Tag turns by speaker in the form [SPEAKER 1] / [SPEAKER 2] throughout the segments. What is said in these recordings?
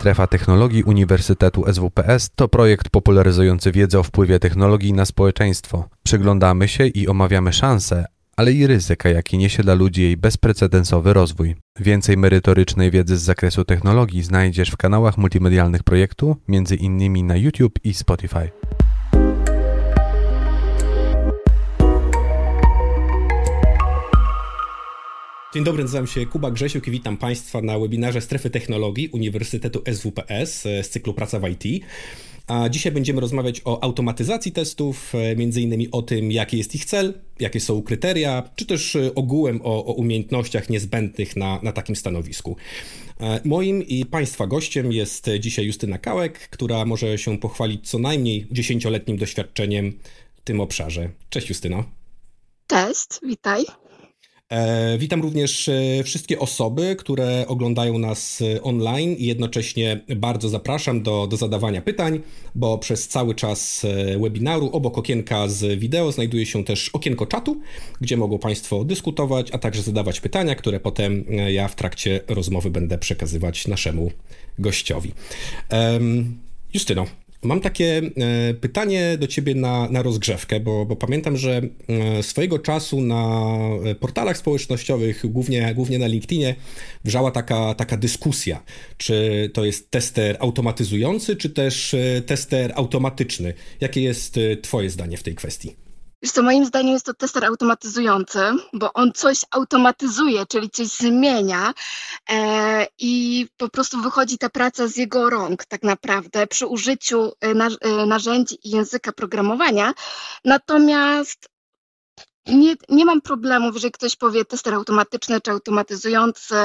[SPEAKER 1] Strefa Technologii Uniwersytetu SWPS to projekt popularyzujący wiedzę o wpływie technologii na społeczeństwo. Przyglądamy się i omawiamy szanse, ale i ryzyka, jakie niesie dla ludzi jej bezprecedensowy rozwój. Więcej merytorycznej wiedzy z zakresu technologii znajdziesz w kanałach multimedialnych projektu, innymi na YouTube i Spotify.
[SPEAKER 2] Dzień dobry, nazywam się Kuba Grzesiuk i witam Państwa na webinarze Strefy Technologii Uniwersytetu SWPS z cyklu Praca w IT. A dzisiaj będziemy rozmawiać o automatyzacji testów, e, innymi o tym, jaki jest ich cel, jakie są kryteria, czy też e, ogółem o, o umiejętnościach niezbędnych na, na takim stanowisku. E, moim i Państwa gościem jest dzisiaj Justyna Kałek, która może się pochwalić co najmniej dziesięcioletnim doświadczeniem w tym obszarze. Cześć Justyno.
[SPEAKER 3] Cześć, witaj.
[SPEAKER 2] E, witam również e, wszystkie osoby, które oglądają nas e, online i jednocześnie bardzo zapraszam do, do zadawania pytań, bo przez cały czas webinaru obok okienka z wideo znajduje się też okienko czatu, gdzie mogą Państwo dyskutować, a także zadawać pytania, które potem ja w trakcie rozmowy będę przekazywać naszemu gościowi. Justyno, Mam takie e, pytanie do ciebie na, na rozgrzewkę, bo, bo pamiętam, że e, swojego czasu na e, portalach społecznościowych, głównie, głównie na LinkedInie, wrzała taka, taka dyskusja, czy to jest tester automatyzujący, czy też tester automatyczny. Jakie jest Twoje zdanie w tej kwestii?
[SPEAKER 3] Wiesz co, moim zdaniem jest to tester automatyzujący, bo on coś automatyzuje, czyli coś zmienia e, i po prostu wychodzi ta praca z jego rąk tak naprawdę przy użyciu e, e, narzędzi i języka programowania. Natomiast nie, nie mam problemów, jeżeli ktoś powie tester automatyczny czy automatyzujący.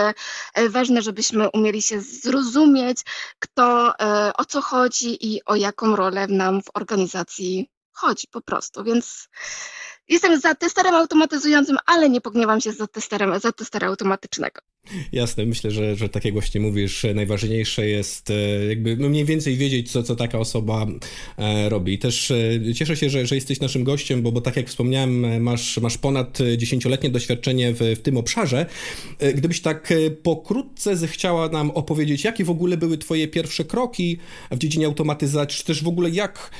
[SPEAKER 3] E, ważne, żebyśmy umieli się zrozumieć, kto, o co chodzi i o jaką rolę nam w organizacji chodzi po prostu, więc jestem za testerem automatyzującym, ale nie pogniewam się za testerem, za testera automatycznego.
[SPEAKER 2] Jasne, myślę, że, że tak jak właśnie mówisz, najważniejsze jest e, jakby no mniej więcej wiedzieć, co, co taka osoba e, robi. Też e, cieszę się, że, że jesteś naszym gościem, bo, bo tak jak wspomniałem, masz, masz ponad dziesięcioletnie doświadczenie w, w tym obszarze. Gdybyś tak pokrótce zechciała nam opowiedzieć, jakie w ogóle były twoje pierwsze kroki w dziedzinie automatyzacji, czy też w ogóle jak,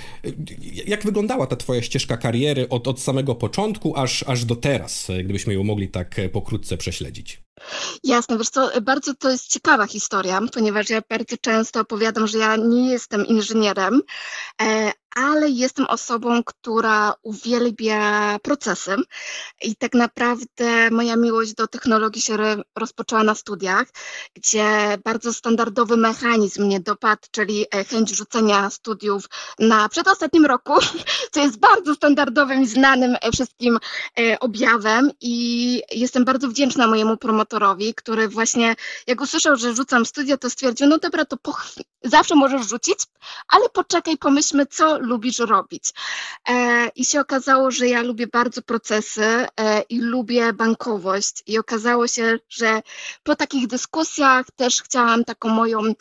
[SPEAKER 2] jak wyglądała ta twoja ścieżka kariery od, od samego początku aż, aż do teraz, gdybyśmy ją mogli tak pokrótce prześledzić.
[SPEAKER 3] Jasne, wiesz co, bardzo to jest ciekawa historia, ponieważ ja bardzo często opowiadam, że ja nie jestem inżynierem, e, ale jestem osobą, która uwielbia procesy i tak naprawdę moja miłość do technologii się rozpoczęła na studiach, gdzie bardzo standardowy mechanizm mnie dopadł, czyli e, chęć rzucenia studiów na przedostatnim roku, co jest bardzo standardowym i znanym e, wszystkim e, objawem i jestem bardzo wdzięczna mojemu promotorowi, który właśnie jak usłyszał, że rzucam studia, to stwierdził, no dobra, to zawsze możesz rzucić, ale poczekaj, pomyślmy, co lubisz robić. E, I się okazało, że ja lubię bardzo procesy e, i lubię bankowość. I okazało się, że po takich dyskusjach też chciałam taką moją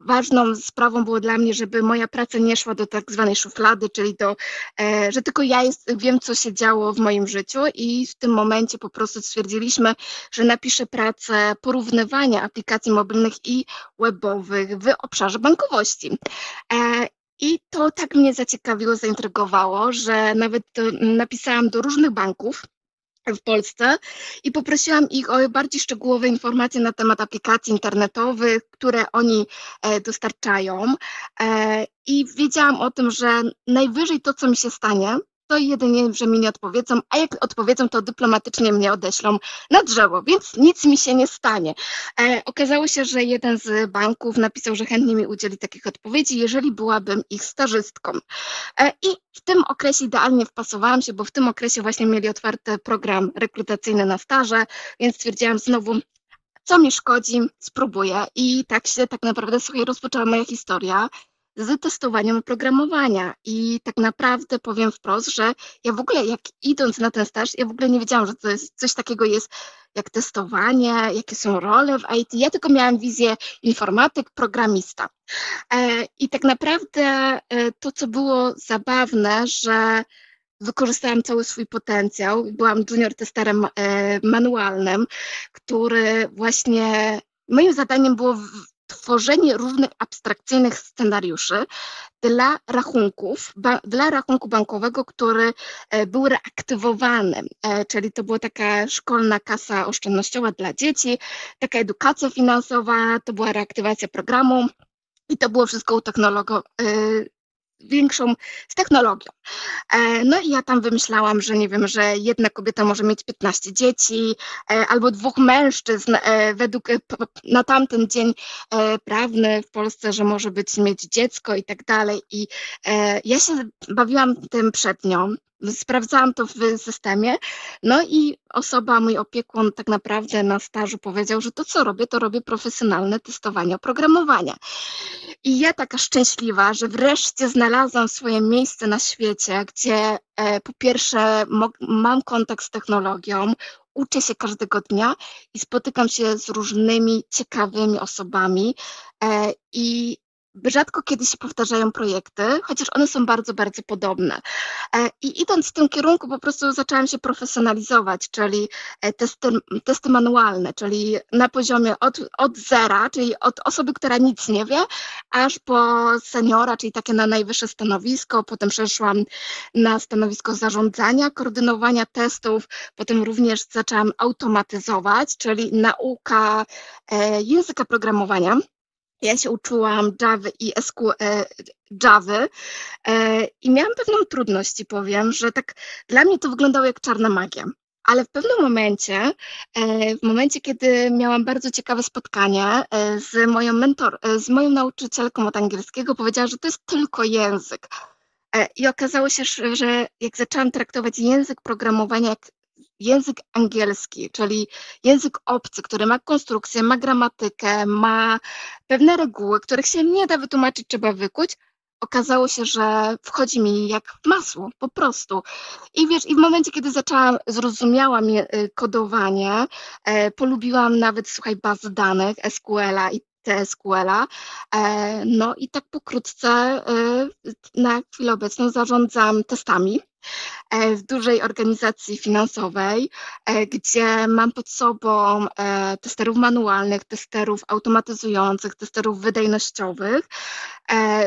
[SPEAKER 3] ważną sprawą było dla mnie, żeby moja praca nie szła do tak zwanej szuflady, czyli do, e, że tylko ja jest, wiem, co się działo w moim życiu i w tym momencie po prostu stwierdziliśmy, że napiszę pracę porównywania aplikacji mobilnych i webowych w obszarze bankowości. I to tak mnie zaciekawiło, zaintrygowało, że nawet napisałam do różnych banków w Polsce i poprosiłam ich o bardziej szczegółowe informacje na temat aplikacji internetowych, które oni e, dostarczają. E, I wiedziałam o tym, że najwyżej to, co mi się stanie, to jedynie, że mi nie odpowiedzą, a jak odpowiedzą, to dyplomatycznie mnie odeślą na drzewo, więc nic mi się nie stanie. E, okazało się, że jeden z banków napisał, że chętnie mi udzieli takich odpowiedzi, jeżeli byłabym ich stażystką. E, I w tym okresie idealnie wpasowałam się, bo w tym okresie właśnie mieli otwarty program rekrutacyjny na staże, więc stwierdziłam znowu, co mi szkodzi, spróbuję. I tak się tak naprawdę sobie rozpoczęła moja historia z testowaniem oprogramowania. I tak naprawdę powiem wprost, że ja w ogóle jak idąc na ten staż, ja w ogóle nie wiedziałam, że to jest, coś takiego jest jak testowanie, jakie są role w IT. Ja tylko miałam wizję informatyk, programista. E, I tak naprawdę e, to, co było zabawne, że wykorzystałam cały swój potencjał. Byłam junior testerem e, manualnym, który właśnie moim zadaniem było tworzenie różnych abstrakcyjnych scenariuszy dla rachunków, dla rachunku bankowego, który e, był reaktywowany, e, czyli to była taka szkolna kasa oszczędnościowa dla dzieci, taka edukacja finansowa, to była reaktywacja programu. I to było wszystko u technologo, większą z technologią. E, no i ja tam wymyślałam, że nie wiem, że jedna kobieta może mieć 15 dzieci, e, albo dwóch mężczyzn e, według na tamten dzień prawny w Polsce, że może być mieć dziecko i tak dalej. I ja się bawiłam tym przed nią, sprawdzałam to w systemie, no i osoba, mój opiekun tak naprawdę na stażu powiedział, że to co robię, to robię profesjonalne testowanie oprogramowania. I ja taka szczęśliwa, że wreszcie znalazłam swoje miejsce na świecie, gdzie e, po pierwsze mam kontakt z technologią, uczę się każdego dnia i spotykam się z różnymi ciekawymi osobami e, i rzadko kiedy się powtarzają projekty, chociaż one są bardzo, bardzo podobne. E, I idąc w tym kierunku, po prostu zaczęłam się profesjonalizować, czyli e, testy, testy manualne, czyli na poziomie od, od zera, czyli od osoby, która nic nie wie, aż po seniora, czyli takie na najwyższe stanowisko. Potem przeszłam na stanowisko zarządzania, koordynowania testów, potem również zaczęłam automatyzować, czyli nauka e, języka programowania. Ja się uczyłam Java i SQL, e, Java e, i miałam pewną trudność, i powiem, że tak dla mnie to wyglądało jak czarna magia. Ale w pewnym momencie, e, w momencie, kiedy miałam bardzo ciekawe spotkanie z moją mentor, z moją nauczycielką od angielskiego, powiedziała, że to jest tylko język. I okazało się, że jak zaczęłam traktować język programowania jak język angielski, czyli język obcy, który ma konstrukcję, ma gramatykę, ma pewne reguły, których się nie da wytłumaczyć, trzeba wykuć, okazało się, że wchodzi mi jak masło, po prostu. I wiesz, i w momencie, kiedy zaczęłam, zrozumiałam y, kodowanie, e, polubiłam nawet, słuchaj, bazy danych SQL-a i TSQL-a. E, no i tak pokrótce e, na chwilę obecną zarządzam testami w dużej organizacji finansowej, e, gdzie mam pod sobą e, testerów manualnych, testerów automatyzujących, testerów wydajnościowych,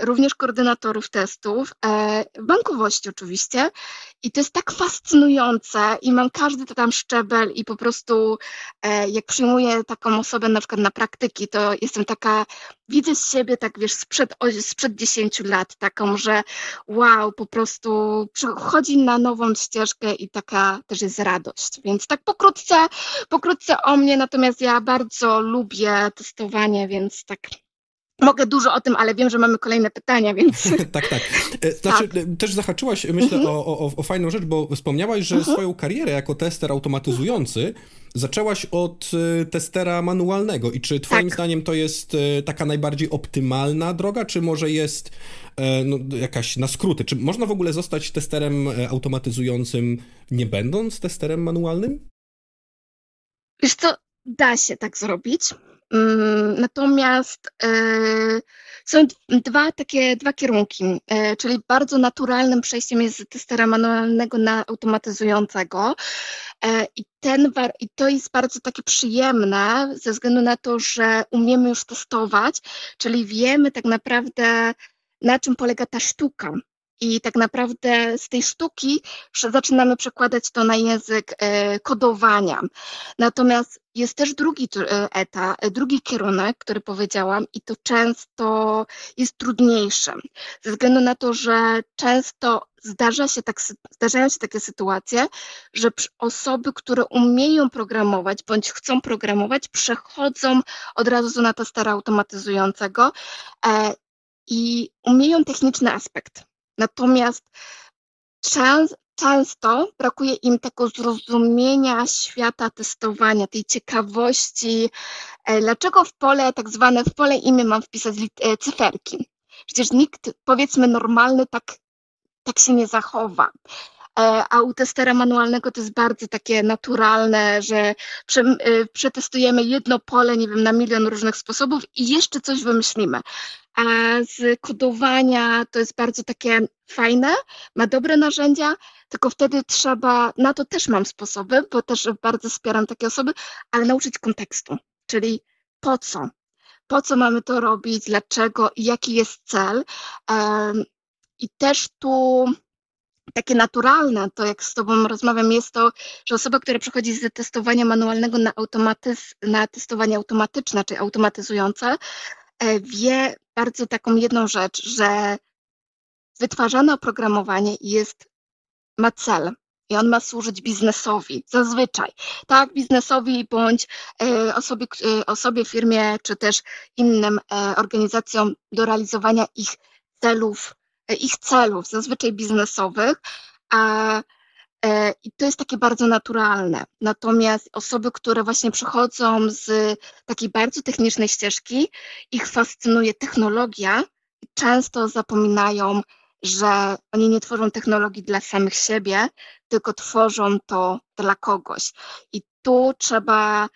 [SPEAKER 3] również koordynatorów testów, bankowości oczywiście. I to jest tak fascynujące i mam każdy tam szczebel i po prostu jak przyjmuję taką osobę na przykład na praktyki, to jestem taka, widzę z siebie tak wiesz sprzed, sprzed 10 lat taką, że wow, po prostu przychodzi na nową ścieżkę i taka też jest radość. Więc tak pokrótce, pokrótce o mnie, natomiast ja bardzo lubię testowanie, więc tak Mogę dużo o tym, ale wiem, że mamy kolejne pytania, więc.
[SPEAKER 2] tak, tak. E, znaczy, tak. E, też zahaczyłaś, myślę, mhm. o, o, o, fajną rzecz, bo wspomniałaś, że mhm. swoją karierę jako tester automatyzujący zaczęłaś od e, testera manualnego. I czy Twoim tak. zdaniem to jest taka najbardziej optymalna droga, czy może jest no, jakaś na skróty? Czy można w ogóle zostać testerem automatyzującym, nie będąc testerem manualnym?
[SPEAKER 3] Wiesz co, da się tak zrobić. Mm, natomiast e, są dwa takie dwa kierunki, e, czyli bardzo naturalnym przejściem jest z testera manualnego na automatyzującego. E, I, ten, I to jest bardzo takie przyjemne ze względu na to, że umiemy już testować, czyli wiemy tak naprawdę, na czym polega ta sztuka. I tak naprawdę z tej sztuki zaczynamy przekładać to na język e, kodowania. Natomiast jest też drugi e, etap, e, drugi kierunek, który powiedziałam, i to często jest trudniejsze, ze względu na to, że często zdarza się tak, zdarzają się takie sytuacje, że osoby, które umieją programować bądź chcą programować, przechodzą od razu na testera automatyzującego i umieją techniczny aspekt. Natomiast często brakuje im tego zrozumienia świata testowania, tej ciekawości, e, dlaczego w pole, tak zwane w pole imię mam wpisać e, cyferki. Przecież nikt, powiedzmy, normalny tak, tak się nie zachowa. E, a u testera manualnego to jest bardzo takie naturalne, że przetestujemy jedno pole, nie wiem, na milion różnych sposobów i jeszcze coś wymyślimy a z kodowania to jest bardzo takie fajne, ma dobre narzędzia, tylko wtedy trzeba, na to też mam sposoby, bo też bardzo wspieram takie osoby, ale nauczyć kontekstu, czyli po co? po co mamy to robić, dlaczego i jaki jest cel. I też tu takie naturalne, to jak z Tobą rozmawiam, jest to, że osoba, która przechodzi z testowania manualnego na, automatyz- na testowanie automatyczne, czy automatyzujące, e, wie bardzo taką jedną rzecz, że wytwarzane oprogramowanie jest, ma cel i on ma służyć biznesowi, zazwyczaj, tak, biznesowi bądź e, osobie, e, osobie, firmie, czy też innym organizacjom do realizowania ich celów ich celów, zazwyczaj biznesowych, a e, i to jest takie bardzo naturalne. Natomiast osoby, które właśnie przychodzą z takiej bardzo technicznej ścieżki, ich fascynuje technologia, często zapominają, że oni nie tworzą technologii dla samych siebie, tylko tworzą to dla kogoś. I tu trzeba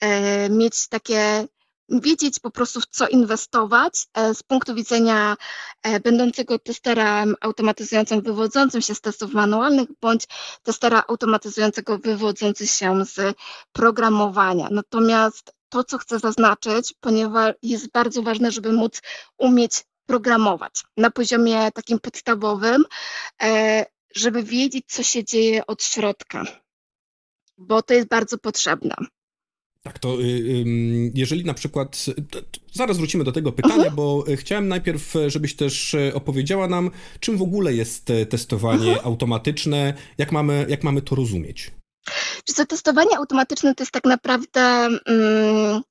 [SPEAKER 3] e, mieć takie wiedzieć po prostu w co inwestować e, z punktu widzenia e, będącego testerem automatyzującym wywodzącym się z testów manualnych bądź testera automatyzującego wywodzący się z programowania. Natomiast to, co chcę zaznaczyć, ponieważ jest bardzo ważne, żeby móc umieć programować na poziomie takim podstawowym, e, żeby wiedzieć, co się dzieje od środka, bo to jest bardzo potrzebne.
[SPEAKER 2] Tak, to y, jeżeli na przykład, zaraz wrócimy do tego pytania, -huh. bo chciałem najpierw, żebyś też opowiedziała nam, czym w ogóle jest testowanie -huh. automatyczne, jak mamy, jak mamy to rozumieć.
[SPEAKER 3] Czy testowanie automatyczne to jest tak naprawdę um,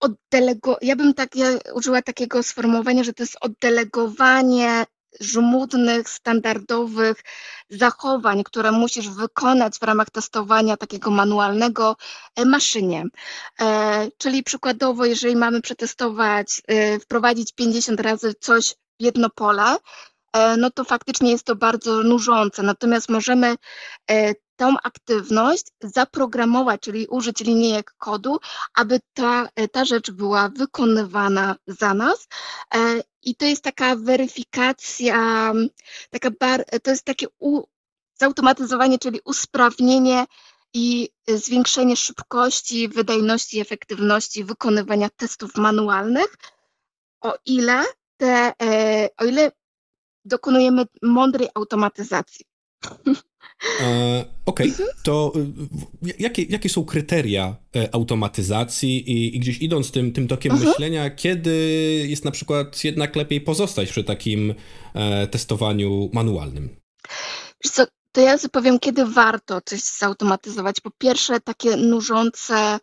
[SPEAKER 3] oddelego... Ja bym tak, ja użyła takiego sformułowania, że to jest oddelegowanie żmudnych, standardowych zachowań, które musisz wykonać w ramach testowania takiego manualnego e, maszynie. E, czyli przykładowo, jeżeli mamy przetestować, e, wprowadzić 50 razy coś w jedno pole, no to faktycznie jest to bardzo nużące. Natomiast możemy tą aktywność zaprogramować, czyli użyć linijek kodu, aby ta, ta rzecz była wykonywana za nas. E, I to jest taka weryfikacja, taka bar, to jest takie u, zautomatyzowanie, czyli usprawnienie i zwiększenie szybkości, wydajności, efektywności wykonywania testów manualnych, o ile, te, e, o ile dokonujemy mądrej automatyzacji.
[SPEAKER 2] E, Okej, okay. to y, jakie, jakie są kryteria e, automatyzacji i, i, gdzieś idąc tym, tym tokiem uh mhm. myślenia, kiedy jest na przykład jednak lepiej pozostać przy takim e, testowaniu manualnym?
[SPEAKER 3] Wiesz co, to ja powiem, kiedy warto coś zautomatyzować. Po pierwsze, takie nużące E,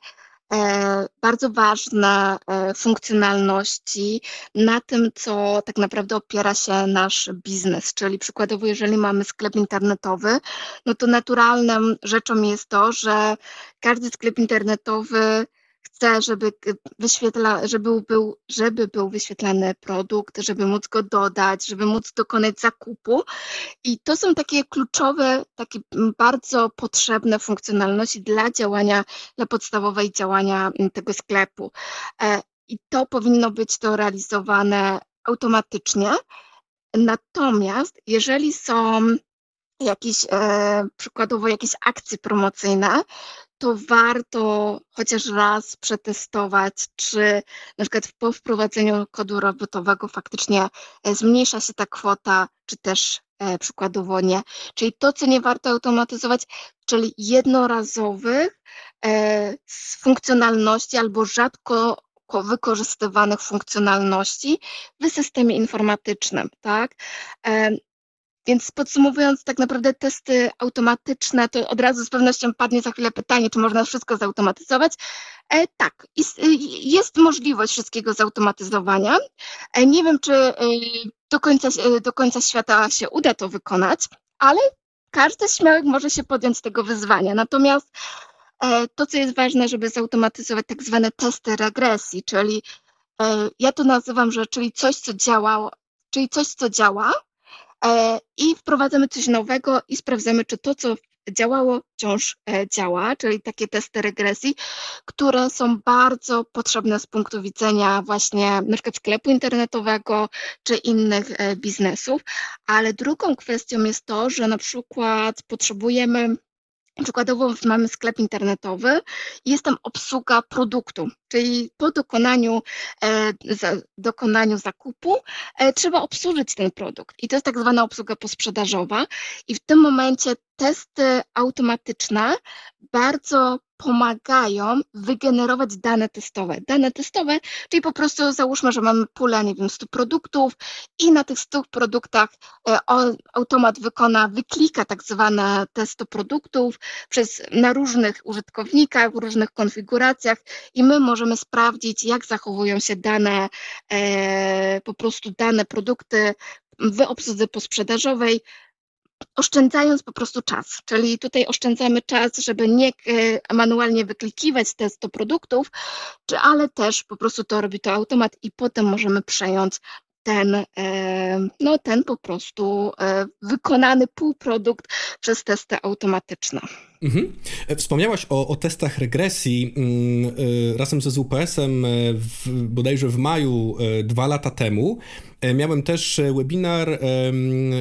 [SPEAKER 3] bardzo ważne e, funkcjonalności na tym, co tak naprawdę opiera się nasz biznes. Czyli przykładowo, jeżeli mamy sklep internetowy, no to naturalną rzeczą jest to, że każdy sklep internetowy chce, żeby wyświetla, żeby był, żeby był wyświetlany produkt, żeby móc go dodać, żeby móc dokonać zakupu. I to są takie kluczowe, takie bardzo potrzebne funkcjonalności dla działania, dla podstawowej działania tego sklepu. E, I to powinno być to realizowane automatycznie. Natomiast jeżeli są jakieś, e, przykładowo jakieś akcje promocyjne, to warto chociaż raz przetestować, czy na przykład po wprowadzeniu kodu robotowego faktycznie e, zmniejsza się ta kwota, czy też e, przykładowo nie. Czyli to, co nie warto automatyzować, czyli jednorazowych e, funkcjonalności albo rzadko wykorzystywanych funkcjonalności w systemie informatycznym, tak? Więc podsumowując, tak naprawdę testy automatyczne, to od razu z pewnością padnie za chwilę pytanie, czy można wszystko zautomatyzować. E, tak, jest, y, możliwość wszystkiego zautomatyzowania. E, nie wiem, czy e, do, końca, e, do końca świata się uda to wykonać, ale każdy śmiałek może się podjąć tego wyzwania. Natomiast e, to, co jest ważne, żeby zautomatyzować tak zwane testy regresji, czyli e, ja to nazywam, że czyli coś, co działało, czyli coś, co działa, i wprowadzamy coś nowego i sprawdzamy, czy to, co działało, wciąż e, działa, czyli takie testy regresji, które są bardzo potrzebne z punktu widzenia właśnie na przykład sklepu internetowego czy innych e, biznesów, ale drugą kwestią jest to, że na przykład potrzebujemy Przykładowo mamy sklep internetowy i jest tam obsługa produktu, czyli po dokonaniu, e, za, dokonaniu zakupu e, trzeba obsłużyć ten produkt. I to jest tak zwana obsługa posprzedażowa. I w tym momencie testy automatyczne bardzo pomagają wygenerować dane testowe. Dane testowe, czyli po prostu załóżmy, że mamy pulę, nie wiem, 100 produktów i na tych 100 produktach e, automat wykona, wyklika tak zwane testy produktów przez, na różnych użytkownikach, w różnych konfiguracjach i my możemy sprawdzić, jak zachowują się dane, e, po prostu dane produkty w obsłudze posprzedażowej, oszczędzając po prostu czas. Czyli tutaj oszczędzamy czas, żeby nie e, manualnie wyklikiwać te 100 produktów, czy, ale też po prostu to robi to automat i potem możemy przejąć ten, e, no, ten po prostu e, wykonany półprodukt przez testy automatyczne.
[SPEAKER 2] Mhm. Wspomniałaś o, o, testach regresji mm, razem ze ZUPS-em w, bodajże w maju dwa lata temu. E, miałem też e, webinar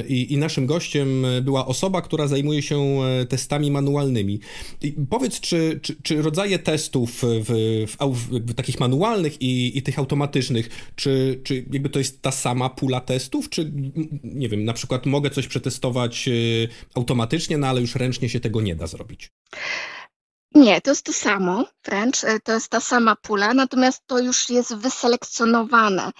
[SPEAKER 2] i, i, naszym gościem była osoba, która zajmuje się e, testami manualnymi. I powiedz, czy, czy, czy rodzaje testów w, w, w takich manualnych i, i, tych automatycznych, czy, czy jakby to jest ta sama pula testów, czy nie wiem, na przykład mogę coś przetestować automatycznie, no ale już ręcznie się tego nie da zrobić?
[SPEAKER 3] Nie, to jest to samo, wręcz e, to jest ta sama pula, natomiast to już jest wyselekcjonowane.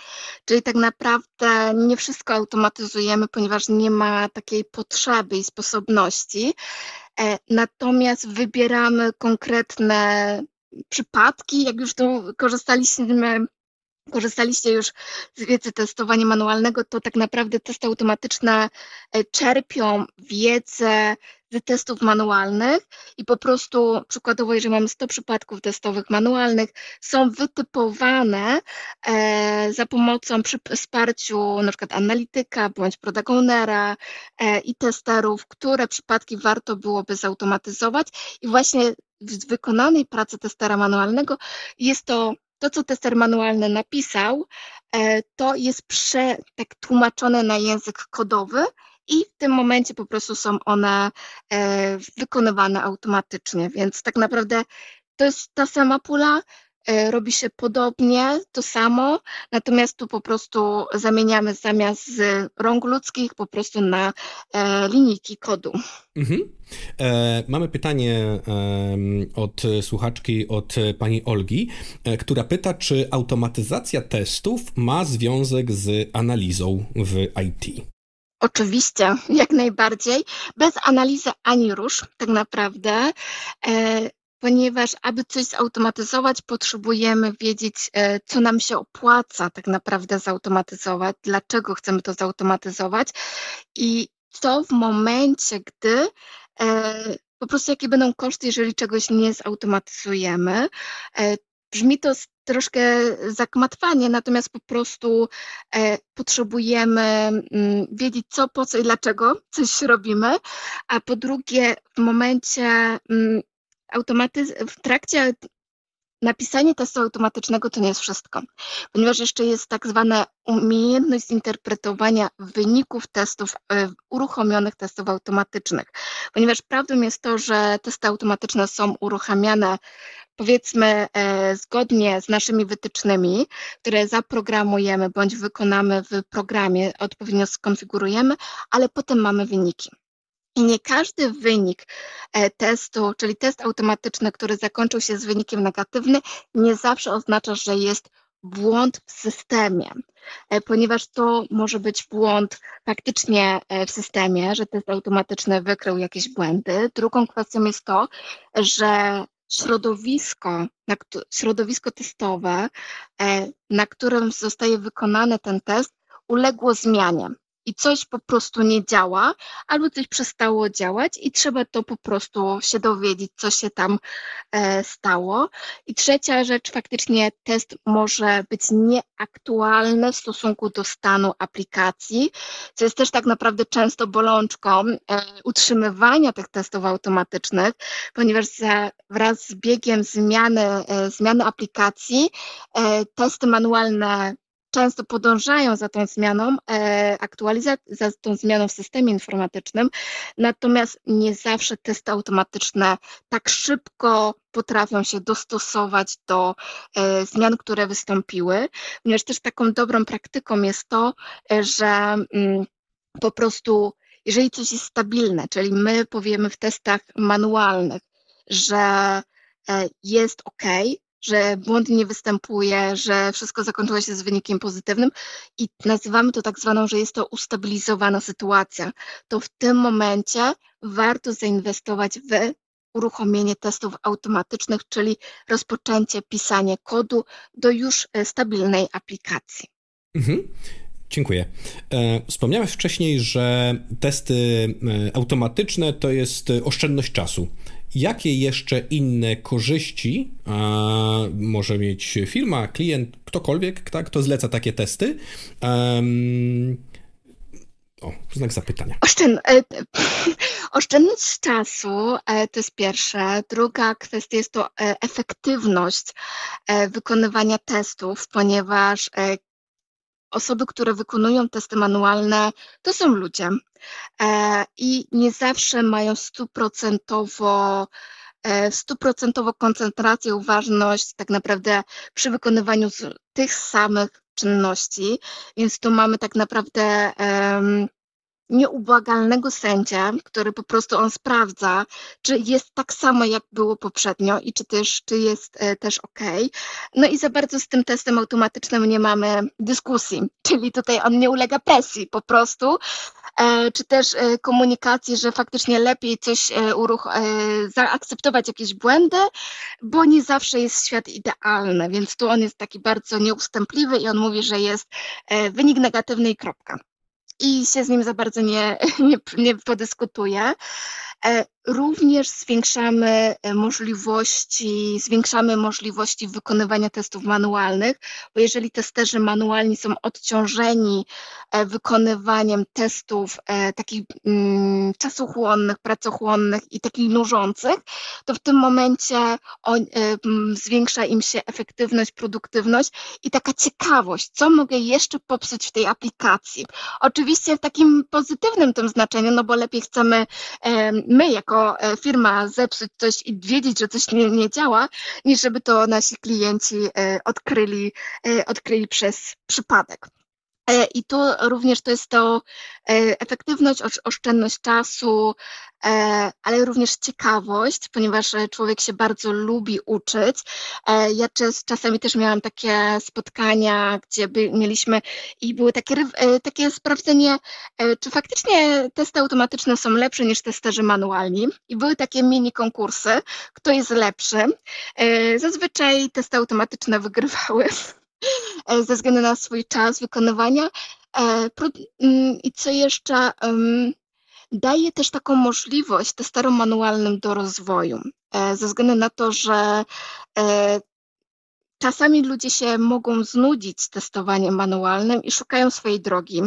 [SPEAKER 3] Czyli tak naprawdę nie wszystko automatyzujemy, ponieważ nie ma takiej potrzeby i sposobności. E, natomiast wybieramy konkretne przypadki, jak już tu korzystaliśmy korzystaliście już z wiedzy testowania manualnego, to tak naprawdę testy automatyczne e, czerpią wiedzę z testów manualnych i po prostu przykładowo, jeżeli mamy 100 przypadków testowych manualnych, są wytypowane e, za pomocą przy wsparciu na przykład analityka bądź product ownera e, i testerów, które przypadki warto byłoby zautomatyzować. I właśnie w wykonanej pracy testera manualnego jest to to, co tester manualny napisał, e, to jest prze, tak tłumaczone na język kodowy i w tym momencie po prostu są one e, wykonywane automatycznie, więc tak naprawdę to jest ta sama pula, robi się podobnie, to samo, natomiast tu po prostu zamieniamy zamiast z rąk ludzkich po prostu na linijki kodu. Mhm.
[SPEAKER 2] E, mamy pytanie e, od słuchaczki, od pani Olgi, e, która pyta, czy automatyzacja testów ma związek z analizą w IT?
[SPEAKER 3] Oczywiście, jak najbardziej. Bez analizy ani rusz, tak naprawdę. Ponieważ aby coś zautomatyzować, potrzebujemy wiedzieć, e, co nam się opłaca tak naprawdę zautomatyzować, dlaczego chcemy to zautomatyzować i co w momencie, gdy e, po prostu jakie będą koszty, jeżeli czegoś nie zautomatyzujemy. E, brzmi to troszkę zakmatwanie, natomiast po prostu e, potrzebujemy mm, wiedzieć co, po co i dlaczego coś robimy, a po drugie w momencie mm, automatyz- w trakcie Napisanie testu automatycznego to nie jest wszystko, ponieważ jeszcze jest tak zwana umiejętność zinterpretowania wyników testów, e, uruchomionych testów automatycznych. Ponieważ prawdą jest to, że testy automatyczne są uruchamiane powiedzmy e, zgodnie z naszymi wytycznymi, które zaprogramujemy bądź wykonamy w programie, odpowiednio skonfigurujemy, ale potem mamy wyniki. I nie każdy wynik e, testu, czyli test automatyczny, który zakończył się z wynikiem negatywnym, nie zawsze oznacza, że jest błąd w systemie, e, ponieważ to może być błąd faktycznie e, w systemie, że test automatyczny wykrył jakieś błędy. Drugą kwestią jest to, że środowisko, środowisko testowe, na którym zostaje wykonany ten test, uległo zmianie i coś po prostu nie działa, albo coś przestało działać i trzeba to po prostu się dowiedzieć, co się tam e, stało. I trzecia rzecz, faktycznie test może być nieaktualny w stosunku do stanu aplikacji, co jest też tak naprawdę często bolączką e, utrzymywania tych testów automatycznych, ponieważ za, wraz z biegiem zmiany, e, zmiany aplikacji testy manualne często podążają za tą zmianą, aktualizacją, za tą zmianą w systemie informatycznym, natomiast nie zawsze testy automatyczne tak szybko potrafią się dostosować do zmian, które wystąpiły, ponieważ też taką dobrą praktyką jest to, że mm, po prostu jeżeli coś jest stabilne, czyli my powiemy w testach manualnych, że e, jest ok, że błąd nie występuje, że wszystko zakończyło się z wynikiem pozytywnym i nazywamy to tak zwaną, że jest to ustabilizowana sytuacja, to w tym momencie warto zainwestować w uruchomienie testów automatycznych, czyli rozpoczęcie pisania kodu do już e, stabilnej aplikacji. Mhm.
[SPEAKER 2] Dziękuję. E, wspomniałeś wcześniej, że testy e, automatyczne to jest oszczędność czasu. Jakie jeszcze inne korzyści może mieć firma, klient, ktokolwiek, tak, kto zleca takie testy? O, znak zapytania.
[SPEAKER 3] Oszczęd... E, oszczędność czasu to jest pierwsze. Druga kwestia jest to efektywność wykonywania testów, ponieważ osoby, które wykonują testy manualne, to są ludzie. E, i nie zawsze mają stuprocentowo e, stuprocentowo koncentrację, uważność tak naprawdę przy wykonywaniu tych samych czynności, więc tu mamy tak naprawdę nieubłagalnego sędzia, który po prostu on sprawdza, czy jest tak samo, jak było poprzednio i czy też, czy jest e, też ok. No i za bardzo z tym testem automatycznym nie mamy dyskusji, czyli tutaj on nie ulega presji po prostu, e, czy też e, komunikacji, że faktycznie lepiej coś uruch zaakceptować jakieś błędy, bo nie zawsze jest świat idealny, więc tu on jest taki bardzo nieustępliwy i on mówi, że jest wynik negatywny i kropka i się z nim za bardzo nie, nie, nie podyskutuje. E, również zwiększamy e, możliwości, zwiększamy możliwości wykonywania testów manualnych, bo jeżeli testerzy manualni są odciążeni e, wykonywaniem testów takich mm, czasochłonnych, pracochłonnych i takich nużących, to w tym momencie on, zwiększa im się efektywność, produktywność i taka ciekawość, co mogę jeszcze popsuć w tej aplikacji. Oczywiście w takim pozytywnym tym znaczeniu, no bo lepiej chcemy my jako e, firma zepsuć coś i wiedzieć, że coś nie, nie działa, niż żeby to nasi klienci e, odkryli, e, odkryli przez przypadek. I tu również to jest to efektywność, oszczędność czasu, E, ale również ciekawość, ponieważ e, człowiek się bardzo lubi uczyć. E, ja czasami też miałam takie spotkania, gdzie mieliśmy i były takie, takie sprawdzenie, czy faktycznie testy automatyczne są lepsze niż testerzy manualni. I były takie mini konkursy, kto jest lepszy. Zazwyczaj testy automatyczne wygrywały ze względu na swój czas wykonywania. Mm, I co jeszcze? daje też taką możliwość testerom manualnym do rozwoju, e, ze względu na to, że e, Czasami ludzie się mogą znudzić testowaniem manualnym i szukają swojej drogi,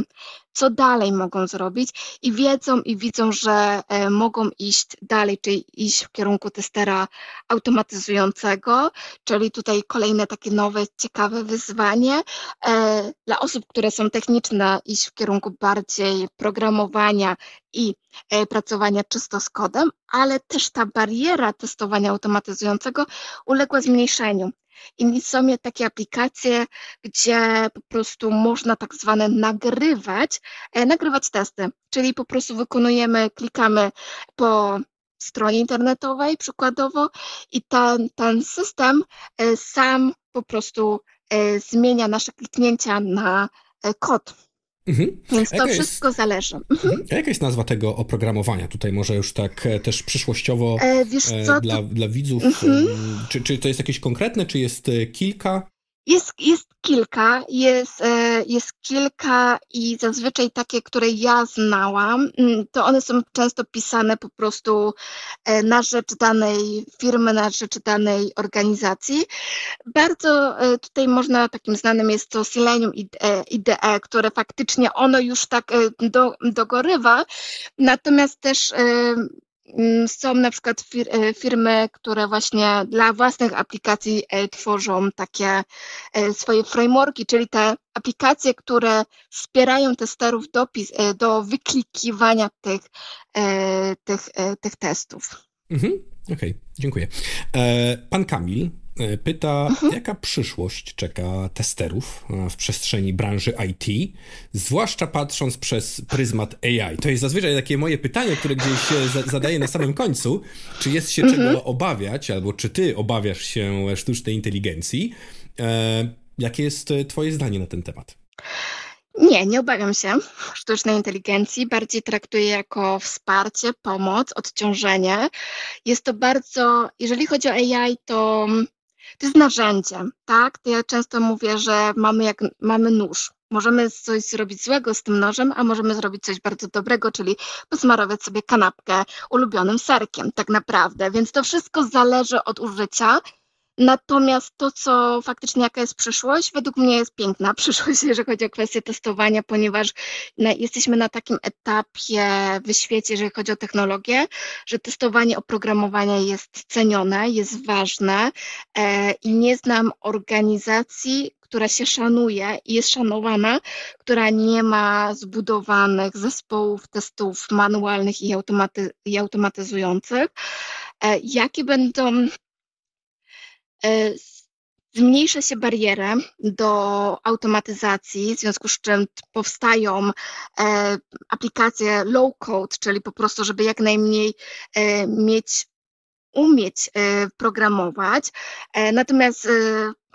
[SPEAKER 3] co dalej mogą zrobić i wiedzą i widzą, że e, mogą iść dalej, czyli iść w kierunku testera automatyzującego, czyli tutaj kolejne takie nowe, ciekawe wyzwanie e, dla osób, które są techniczne, iść w kierunku bardziej programowania i e, pracowania czysto z kodem, ale też ta bariera testowania automatyzującego uległa zmniejszeniu. I są takie aplikacje, gdzie po prostu można tak zwane nagrywać, e, nagrywać testy, czyli po prostu wykonujemy, klikamy po stronie internetowej przykładowo i ten, ten system e, sam po prostu e, zmienia nasze kliknięcia na kod. Mhm. Więc to wszystko zależy. Mhm.
[SPEAKER 2] mhm. A jaka jest nazwa tego oprogramowania? Tutaj może już tak e, też przyszłościowo e, co, dla, to... dla widzów. Mhm. Czy, czy to jest jakieś konkretne, czy jest e, kilka?
[SPEAKER 3] Jest, jest kilka, jest, e, jest kilka i zazwyczaj takie, które ja znałam, mm, to one są często pisane po prostu e, na rzecz danej firmy, na rzecz danej organizacji. Bardzo e, tutaj można, takim znanym jest to Selenium IDE, które faktycznie ono już tak do, dogorywa, natomiast też są na przykład e, firmy, które właśnie dla własnych aplikacji e, tworzą takie swoje frameworki, czyli te aplikacje, które wspierają testerów do, do wyklikiwania tych, tych, tych testów.
[SPEAKER 2] Mhm. Okej, okay, dziękuję. Pan Kamil E, pyta, mhm. jaka przyszłość czeka testerów e, w przestrzeni branży IT, zwłaszcza patrząc przez pryzmat AI. To jest zazwyczaj takie moje pytanie, które gdzieś się zadaję na samym końcu. Czy jest się mhm. czego obawiać, albo czy ty obawiasz się sztucznej inteligencji? E, jakie jest twoje zdanie na ten temat?
[SPEAKER 3] Nie, nie obawiam się sztucznej inteligencji. Bardziej traktuję jako wsparcie, pomoc, odciążenie. Jest to bardzo, jeżeli chodzi o AI, to to jest narzędzie, tak? Ja często mówię, że mamy, jak, mamy nóż. Możemy coś zrobić złego z tym nożem, a możemy zrobić coś bardzo dobrego, czyli posmarować sobie kanapkę ulubionym serkiem, tak naprawdę. Więc to wszystko zależy od użycia Natomiast to, co faktycznie jaka jest przyszłość, według mnie jest piękna przyszłość, jeżeli chodzi o kwestię testowania, ponieważ jesteśmy na takim etapie w świecie, jeżeli chodzi o technologię, że testowanie oprogramowania jest cenione, jest ważne e, i nie znam organizacji, która się szanuje i jest szanowana, która nie ma zbudowanych zespołów testów manualnych i, automaty, i automatyzujących. E, jakie będą zmniejsza się barierę do automatyzacji, w związku z czym powstają e, aplikacje low-code, czyli po prostu, żeby jak najmniej e, mieć umieć programować. Natomiast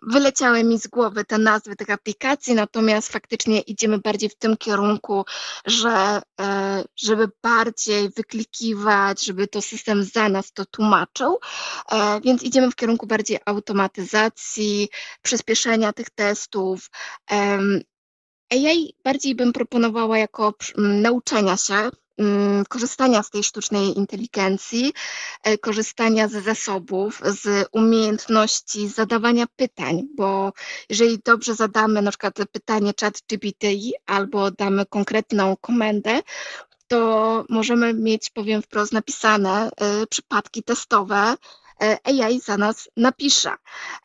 [SPEAKER 3] wyleciały mi z głowy te nazwy tych aplikacji, natomiast faktycznie idziemy bardziej w tym kierunku, że e, żeby bardziej wyklikiwać, żeby to system za nas to tłumaczył, e, więc idziemy w kierunku bardziej automatyzacji, przyspieszenia tych testów. AI bardziej bym proponowała jako nauczenia się, korzystania z tej sztucznej inteligencji, e, korzystania z zasobów, z umiejętności zadawania pytań, bo jeżeli dobrze zadamy na przykład pytanie chat GPT albo damy konkretną komendę, to możemy mieć, powiem wprost, napisane y, przypadki testowe, AI za nas napisze.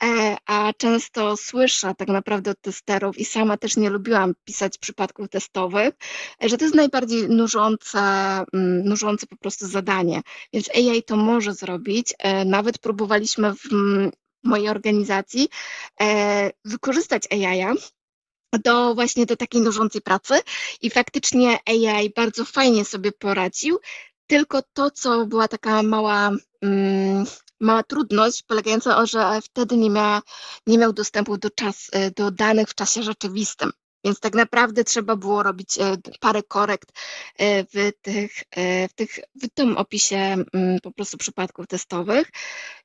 [SPEAKER 3] E, a często słyszę tak naprawdę od testerów i sama też nie lubiłam pisać przypadków testowych, e, że to jest najbardziej nużące, mm, nużące po prostu zadanie. Więc AI to może zrobić. Nawet próbowaliśmy w mojej organizacji wykorzystać AI do właśnie do takiej nużącej pracy i faktycznie AI bardzo fajnie sobie poradził, tylko to, co była taka mała mała trudność polegająca na że wtedy nie, miała, nie miał dostępu do, czas, e, do danych w czasie rzeczywistym. Więc tak naprawdę trzeba było robić e, parę korekt e, w, tych, w, tych, w tym opisie mm, po prostu przypadków testowych.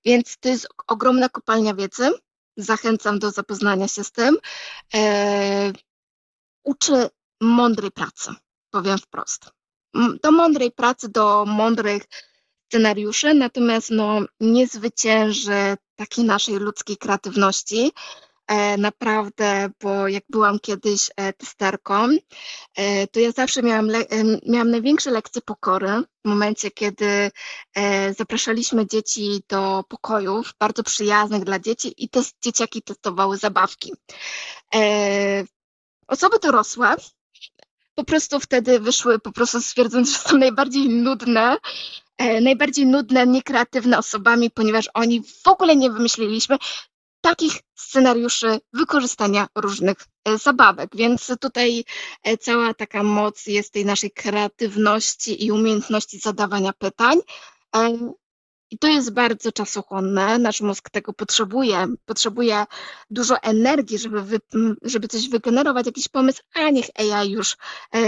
[SPEAKER 3] Więc to jest ogromna kopalnia wiedzy. Zachęcam do zapoznania się z tym. Uczy mądrej pracy, powiem wprost. Do mądrej pracy, do mądrych scenariusze, natomiast no, nie zwycięży takiej naszej ludzkiej kreatywności. E, naprawdę, bo jak byłam kiedyś e, testerką, e, to ja zawsze miałam, miałam największe lekcje pokory w momencie, kiedy zapraszaliśmy dzieci do pokojów, bardzo przyjaznych dla dzieci i te dzieciaki testowały zabawki. Osoby dorosłe po prostu wtedy wyszły, po prostu stwierdząc, że są najbardziej nudne najbardziej nudne, niekreatywne osobami, ponieważ oni w ogóle nie wymyśliliśmy takich scenariuszy wykorzystania różnych e, zabawek. Więc tutaj e, cała taka moc jest tej naszej kreatywności i umiejętności zadawania pytań. I to jest bardzo czasochłonne. Nasz mózg tego potrzebuje. Potrzebuje dużo energii, żeby, wy, żeby coś wygenerować, jakiś pomysł, a niech AI już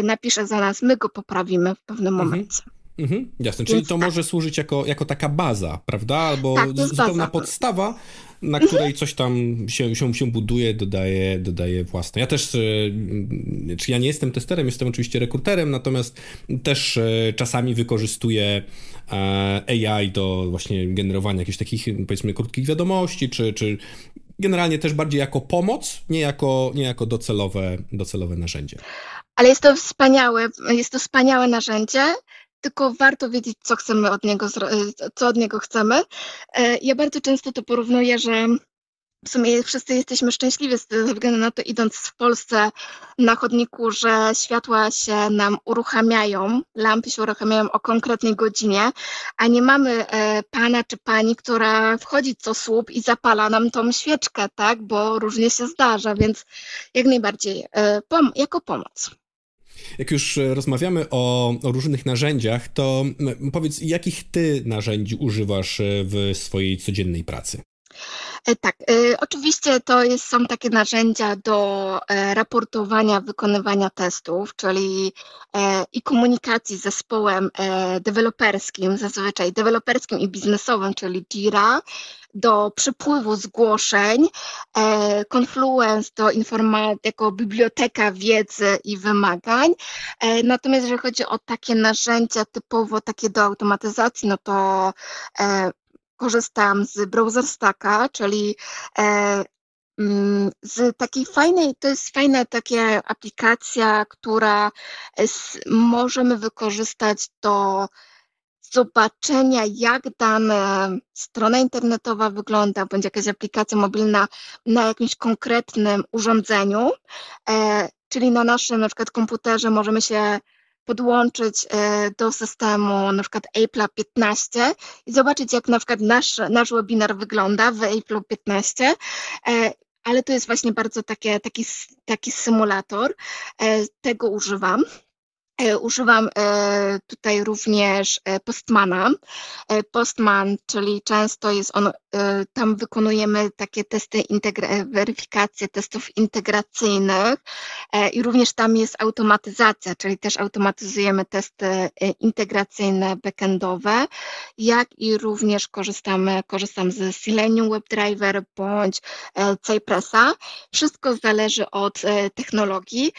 [SPEAKER 3] napisze za nas, my go poprawimy w pewnym mhm. momencie.
[SPEAKER 2] Mhm, jasne, czyli to tak. może służyć jako, jako taka baza, prawda? Albo tak, zupełna baza. podstawa, na mhm. której coś tam się, się, się buduje, dodaje, dodaje własne. Ja też, e, czy ja nie jestem testerem, jestem oczywiście rekruterem, natomiast też e, czasami wykorzystuję e, AI do właśnie generowania jakichś takich, powiedzmy, krótkich wiadomości, czy, czy generalnie też bardziej jako pomoc, nie jako, nie jako docelowe, docelowe narzędzie.
[SPEAKER 3] Ale jest to wspaniałe, jest to wspaniałe narzędzie, tylko warto wiedzieć, co chcemy od niego, co od niego chcemy. Ja bardzo często to porównuję, że w sumie wszyscy jesteśmy szczęśliwi ze względu na to, idąc w Polsce na chodniku, że światła się nam uruchamiają, lampy się uruchamiają o konkretnej godzinie, a nie mamy e, pana czy pani, która wchodzi co słup i zapala nam tą świeczkę, tak? Bo różnie się zdarza, więc jak najbardziej e, jako pomoc.
[SPEAKER 2] Jak już rozmawiamy o, o, różnych narzędziach, to powiedz, jakich ty narzędzi używasz e, w swojej codziennej pracy?
[SPEAKER 3] E, tak, e, oczywiście to jest, są takie narzędzia do e, raportowania wykonywania testów, czyli i komunikacji z zespołem deweloperskim, zazwyczaj deweloperskim i biznesowym, czyli Jira, do przepływu zgłoszeń, Confluence do informacji jako biblioteka wiedzy i wymagań. Natomiast jeżeli chodzi o takie narzędzia typowo takie do automatyzacji, no to korzystam z Browser Stacka, czyli e, mm, z takiej fajnej, to jest fajna taka aplikacja, która możemy wykorzystać do zobaczenia, jak dana strona internetowa wygląda, bądź jakaś aplikacja mobilna na jakimś konkretnym urządzeniu, e, czyli na naszym na przykład komputerze możemy się podłączyć e, do systemu na przykład Apple 15 i zobaczyć, jak na przykład nasz, nasz webinar wygląda w Apple 15 e, ale to jest właśnie bardzo takie, taki, taki symulator. E, tego używam. Używam tutaj również Postmana. Postman, czyli często jest on, tam wykonujemy takie testy, weryfikację testów integracyjnych i również tam jest automatyzacja, czyli też automatyzujemy testy integracyjne backendowe, jak i również korzystamy, korzystam z Selenium WebDriver bądź Cypressa. Wszystko zależy od technologii,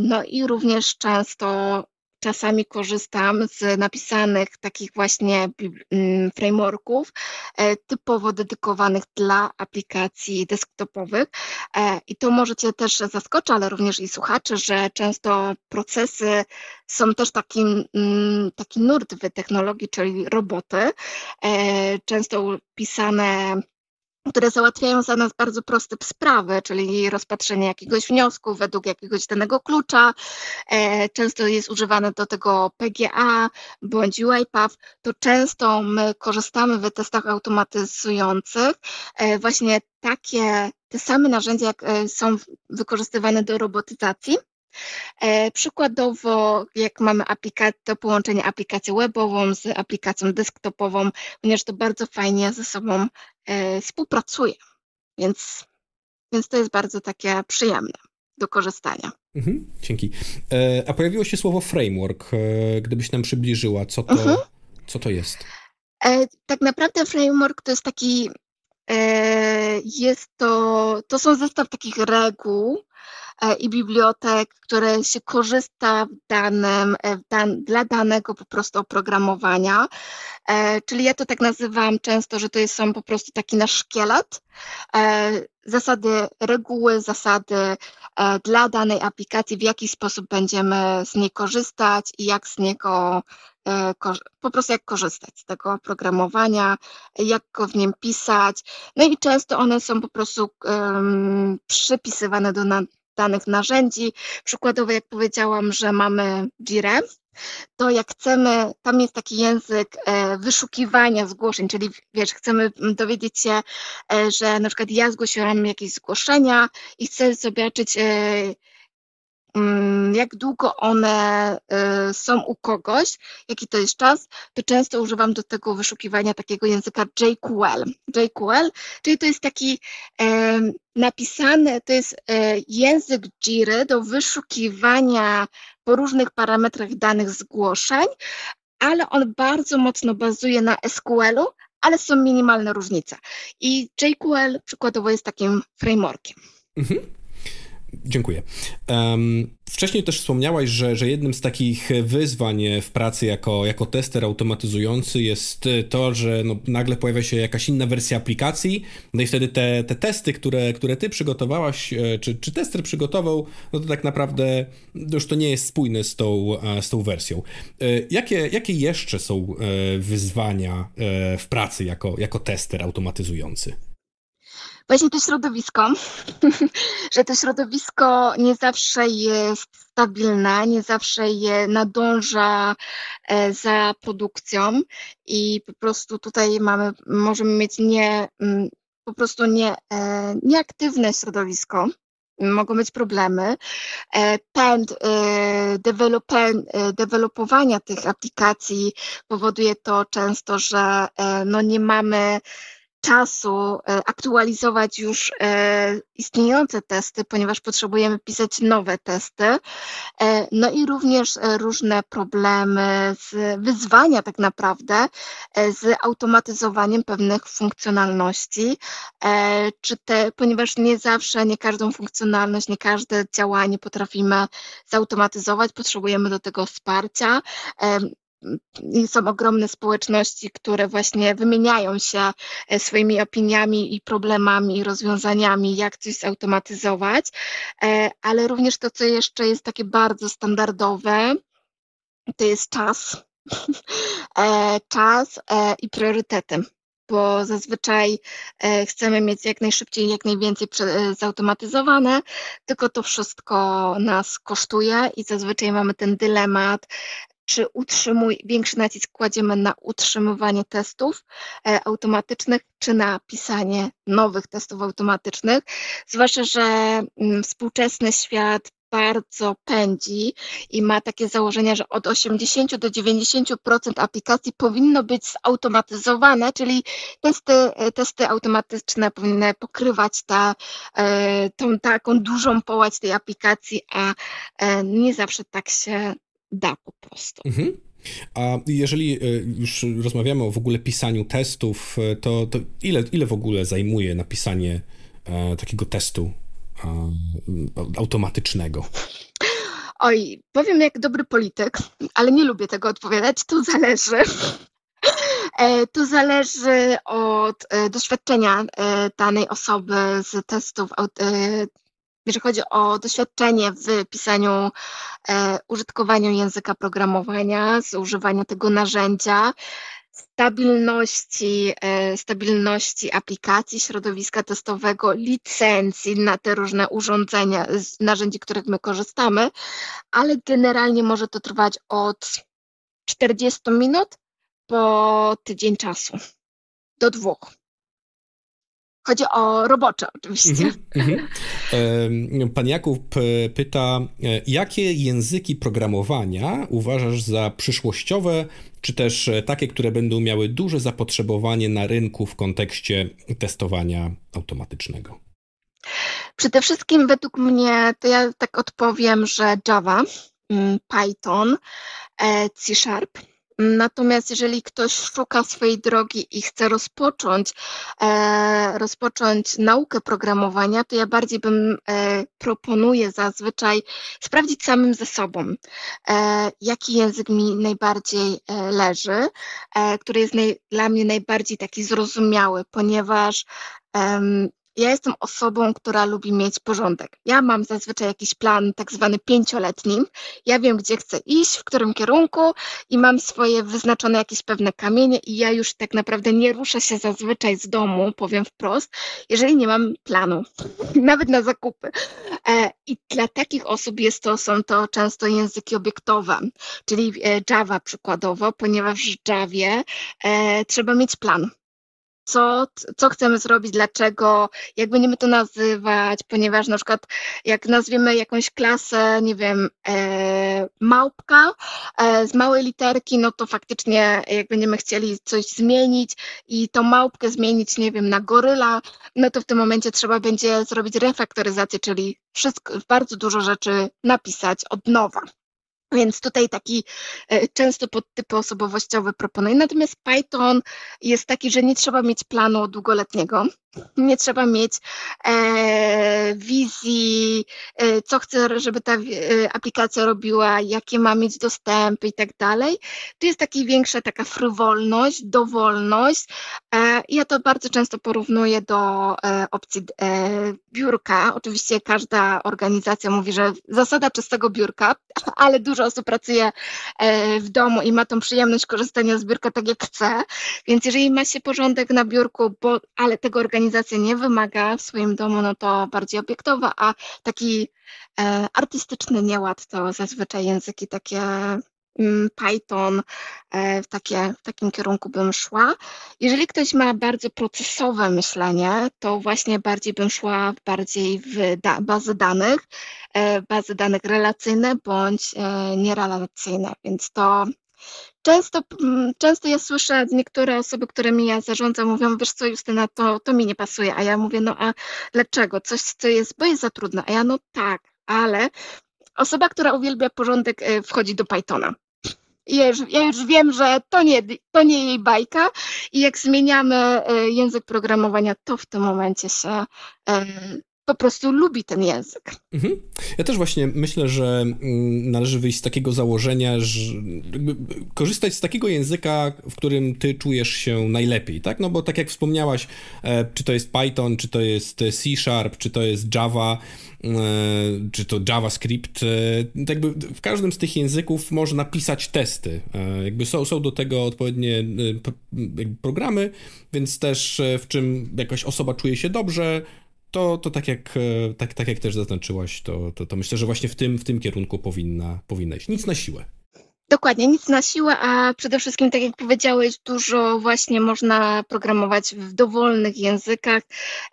[SPEAKER 3] no i również często czasami korzystam z napisanych takich właśnie mm, frameworków e, typowo dedykowanych dla aplikacji desktopowych. E, i to możecie też zaskoczyć, ale również i słuchaczy, że często procesy są też takim, mm, taki nurt w technologii, czyli roboty, e, często pisane które załatwiają za nas bardzo proste sprawy, czyli rozpatrzenie jakiegoś wniosku według jakiegoś danego klucza. E, często jest używane do tego PGA bądź UiPath. To często my korzystamy w testach automatyzujących e, właśnie takie, te same narzędzia, jak e, są wykorzystywane do robotyzacji. E, przykładowo, jak mamy to połączenie aplikację webową z aplikacją desktopową, ponieważ to bardzo fajnie ze sobą e, współpracuje, więc, więc to jest bardzo takie przyjemne do korzystania.
[SPEAKER 2] Mhm, dzięki. E, a pojawiło się słowo framework. Gdybyś nam przybliżyła, co to, mhm. co to jest?
[SPEAKER 3] Tak naprawdę framework to jest taki, jest to, to są zestaw takich reguł, i bibliotek, które się korzysta w danym, e, w dan, dla danego po prostu oprogramowania. E, czyli ja to tak nazywam często, że to jest, są po prostu taki nasz szkielet, zasady, reguły, zasady dla danej aplikacji, w jaki sposób będziemy z niej korzystać i jak z niego po prostu jak korzystać z tego oprogramowania, jak go w nim pisać. No i często one są po prostu um, przypisywane do danych narzędzi. Przykładowo, jak powiedziałam, że mamy Jira, to jak chcemy, tam jest taki język e, wyszukiwania zgłoszeń, czyli wiesz, chcemy dowiedzieć się, e, że na przykład ja zgłosiłam jakieś zgłoszenia i chcę zobaczyć, e, jak długo one y, są u kogoś, jaki to jest czas, to często używam do tego wyszukiwania takiego języka JQL. JQL, czyli to jest taki napisany, to jest e, język Jiry do wyszukiwania po różnych parametrach danych zgłoszeń, ale on bardzo mocno bazuje na SQL-u, ale są minimalne różnice. I JQL przykładowo jest takim frameworkiem. Mhm.
[SPEAKER 2] Dziękuję. Um, wcześniej też wspomniałaś, że, że jednym z takich wyzwań w pracy jako, jako tester automatyzujący jest to, że no, nagle pojawia się jakaś inna wersja aplikacji, no i wtedy te, te testy, które, które ty przygotowałaś, e, czy, czy tester przygotował, no to tak naprawdę już to nie jest spójne z tą, e, z tą wersją. E, jakie, jakie jeszcze są wyzwania w pracy jako, jako tester automatyzujący?
[SPEAKER 3] Właśnie to środowisko, że to środowisko nie zawsze jest stabilne, nie zawsze je nadąża e, za produkcją i po prostu tutaj mamy, możemy mieć nie, mm, po prostu nie, e, nieaktywne środowisko, mogą być problemy. E, pęd dewelopowania tych aplikacji powoduje to często, że no nie mamy czasu e, aktualizować już e, istniejące testy, ponieważ potrzebujemy pisać nowe testy. E, no i również różne problemy, z wyzwania tak naprawdę z automatyzowaniem pewnych funkcjonalności, czy te, ponieważ nie zawsze, nie każdą funkcjonalność, nie każde działanie potrafimy zautomatyzować, potrzebujemy do tego wsparcia są ogromne społeczności, które właśnie wymieniają się e, swoimi opiniami i problemami, rozwiązaniami, jak coś zautomatyzować, e, ale również to, co jeszcze jest takie bardzo standardowe, to jest czas. E, czas i priorytety bo zazwyczaj chcemy mieć jak najszybciej, jak najwięcej zautomatyzowane, tylko to wszystko nas kosztuje i zazwyczaj mamy ten dylemat, czy utrzymuj, większy nacisk kładziemy na utrzymywanie testów e, automatycznych, czy na pisanie nowych testów automatycznych. Zwłaszcza, że mm, współczesny świat bardzo pędzi i ma takie założenia, że od 80 do 90% aplikacji powinno być zautomatyzowane, czyli testy, e, testy automatyczne powinny pokrywać ta, e, tą taką dużą połać tej aplikacji, a nie zawsze tak się da po prostu. Mhm.
[SPEAKER 2] A jeżeli e, już rozmawiamy o w ogóle pisaniu testów, e, to, to ile, ile w ogóle zajmuje napisanie e, takiego testu automatycznego?
[SPEAKER 3] Oj, powiem jak dobry polityk, ale nie lubię tego odpowiadać, to zależy. To zależy od doświadczenia danej osoby z testów jeżeli chodzi o doświadczenie w pisaniu, e, użytkowaniu języka programowania, z używania tego narzędzia, stabilności, e, stabilności aplikacji, środowiska testowego, licencji na te różne urządzenia, z narzędzi, których my korzystamy, ale generalnie może to trwać od 40 minut po tydzień czasu do dwóch. Chodzi o robocze oczywiście. Mm
[SPEAKER 2] -hmm. Pan Jakub e, pyta, e, jakie języki programowania uważasz za przyszłościowe, czy też e, takie, które będą miały duże zapotrzebowanie na rynku w kontekście testowania automatycznego?
[SPEAKER 3] Przede wszystkim według mnie, to ja tak odpowiem, że Java, mm, Python, C Sharp, Natomiast jeżeli ktoś szuka swojej drogi i chce rozpocząć, e, rozpocząć naukę programowania, to ja bardziej bym e, proponuję zazwyczaj sprawdzić samym ze sobą, e, jaki język mi najbardziej e, leży, e, który jest naj, dla mnie najbardziej taki zrozumiały, ponieważ ja jestem osobą, która lubi mieć porządek. Ja mam zazwyczaj jakiś plan tak zwany pięcioletni. Ja wiem, gdzie chcę iść, w którym kierunku i mam swoje wyznaczone jakieś pewne kamienie i ja już tak naprawdę nie ruszę się zazwyczaj z domu, powiem wprost, jeżeli nie mam planu, nawet na zakupy. E, I dla takich osób jest to, są to często języki obiektowe, czyli e, Java przykładowo, ponieważ w Javie e, trzeba mieć plan co, co chcemy zrobić, dlaczego, jak będziemy to nazywać, ponieważ na przykład jak nazwiemy jakąś klasę, nie wiem, e, małpka e, z małej literki, no to faktycznie jak będziemy chcieli coś zmienić i tą małpkę zmienić, nie wiem, na goryla, no to w tym momencie trzeba będzie zrobić refaktoryzację, czyli wszystko, bardzo dużo rzeczy napisać od nowa. Więc tutaj taki e, często podtypy osobowościowe proponuję. Natomiast Python jest taki, że nie trzeba mieć planu długoletniego, nie trzeba mieć e, wizji, e, co chcę, żeby ta e, aplikacja robiła, jakie ma mieć dostępy i tak dalej. Tu jest taka większa taka frywolność, dowolność. E, ja to bardzo często porównuję do e, opcji biurka. Oczywiście każda organizacja mówi, że zasada czystego biurka, ale dużo osób pracuje w domu i ma tą przyjemność korzystania z biurka tak jak chce. Więc jeżeli ma się porządek na biurku, bo, ale tego organizacja nie wymaga w swoim domu, no to bardziej obiektowa, a taki e, artystyczny nieład to zazwyczaj języki takie Python, e, w, takie, w takim kierunku bym szła. Jeżeli ktoś ma bardzo procesowe myślenie, to właśnie bardziej bym szła bardziej w da, bazy danych, e, bazy danych relacyjne bądź e, nierelacyjne, więc to Często, mm, często ja słyszę niektóre osoby, którymi ja zarządzam, mówią, wiesz co Justyna, to, to mi nie pasuje, a ja mówię, no a dlaczego? Coś, co jest, bo jest za trudne, a ja no tak, ale osoba, która uwielbia porządek, wchodzi do Pythona. Ja już, ja już wiem, że to nie, to nie jej bajka i jak zmieniamy e, język programowania, to w tym momencie się e, po prostu lubi ten język. Mhm.
[SPEAKER 2] Ja też właśnie myślę, że mm, należy wyjść z takiego założenia, że korzystać z takiego języka, w którym ty czujesz się najlepiej, tak? No bo tak jak wspomniałaś, e, czy to jest Python, czy to jest C Sharp, czy to jest Java, e, czy to JavaScript, tak jakby w każdym z tych języków można pisać testy. Jakby są, są do tego odpowiednie programy, więc też w czym jakaś osoba czuje się dobrze, to, to tak, jak, e, tak, tak jak też zaznaczyłaś, to, to, to myślę, że właśnie w tym, w tym kierunku powinna, powinna iść. Nic na siłę.
[SPEAKER 3] Dokładnie, nic na siłę, a przede wszystkim, tak jak powiedziałeś, dużo właśnie można programować w dowolnych językach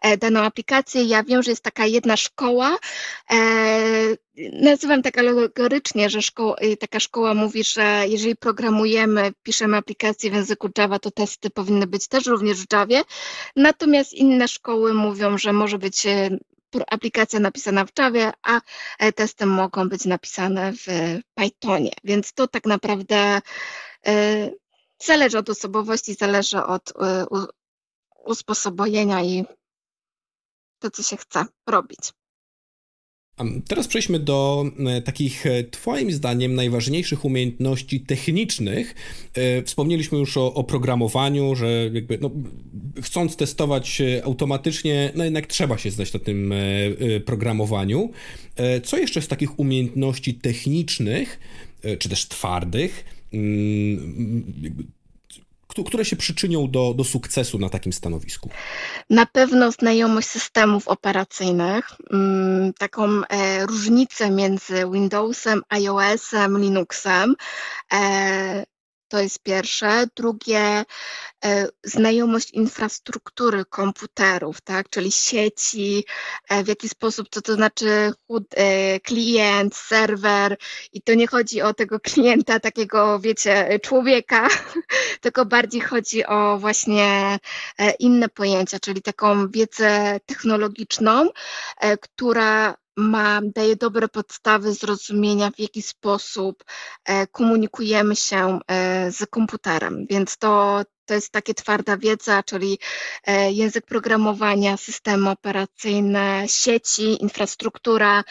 [SPEAKER 3] e, daną aplikację. Ja wiem, że jest taka jedna szkoła, e, nazywam tak alegorycznie, że e, taka szkoła mówi, że jeżeli programujemy, piszemy aplikację w języku Java, to testy powinny być też również w Javie. Natomiast inne szkoły mówią, że może być aplikacja napisana w Javie, a e, testy mogą być napisane w Pythonie. Więc to tak naprawdę e, zależy od osobowości, zależy od e, usposobienia i to, co się chce robić.
[SPEAKER 2] Teraz przejdźmy do e, takich, e, Twoim zdaniem, najważniejszych umiejętności technicznych. E, wspomnieliśmy już o, o programowaniu, że jakby, no, chcąc testować automatycznie, no jednak trzeba się znać na tym programowaniu. Co jeszcze z takich umiejętności technicznych, czy też twardych, mm, które się przyczynią do, do sukcesu na takim stanowisku?
[SPEAKER 3] Na pewno znajomość systemów operacyjnych, mm, taką e, różnicę między Windowsem, iOSem, Linuxem. To jest pierwsze. Drugie, e, znajomość infrastruktury komputerów, tak, czyli sieci, e, w jaki sposób, co to znaczy e, klient, serwer i to nie chodzi o tego klienta, takiego, wiecie, człowieka, tylko bardziej chodzi o właśnie inne pojęcia, czyli taką wiedzę technologiczną, która ma, daje dobre podstawy zrozumienia, w jaki sposób e, komunikujemy się e, z komputerem. Więc to, to jest takie twarda wiedza, czyli e, język programowania, systemy operacyjne, sieci, infrastruktura.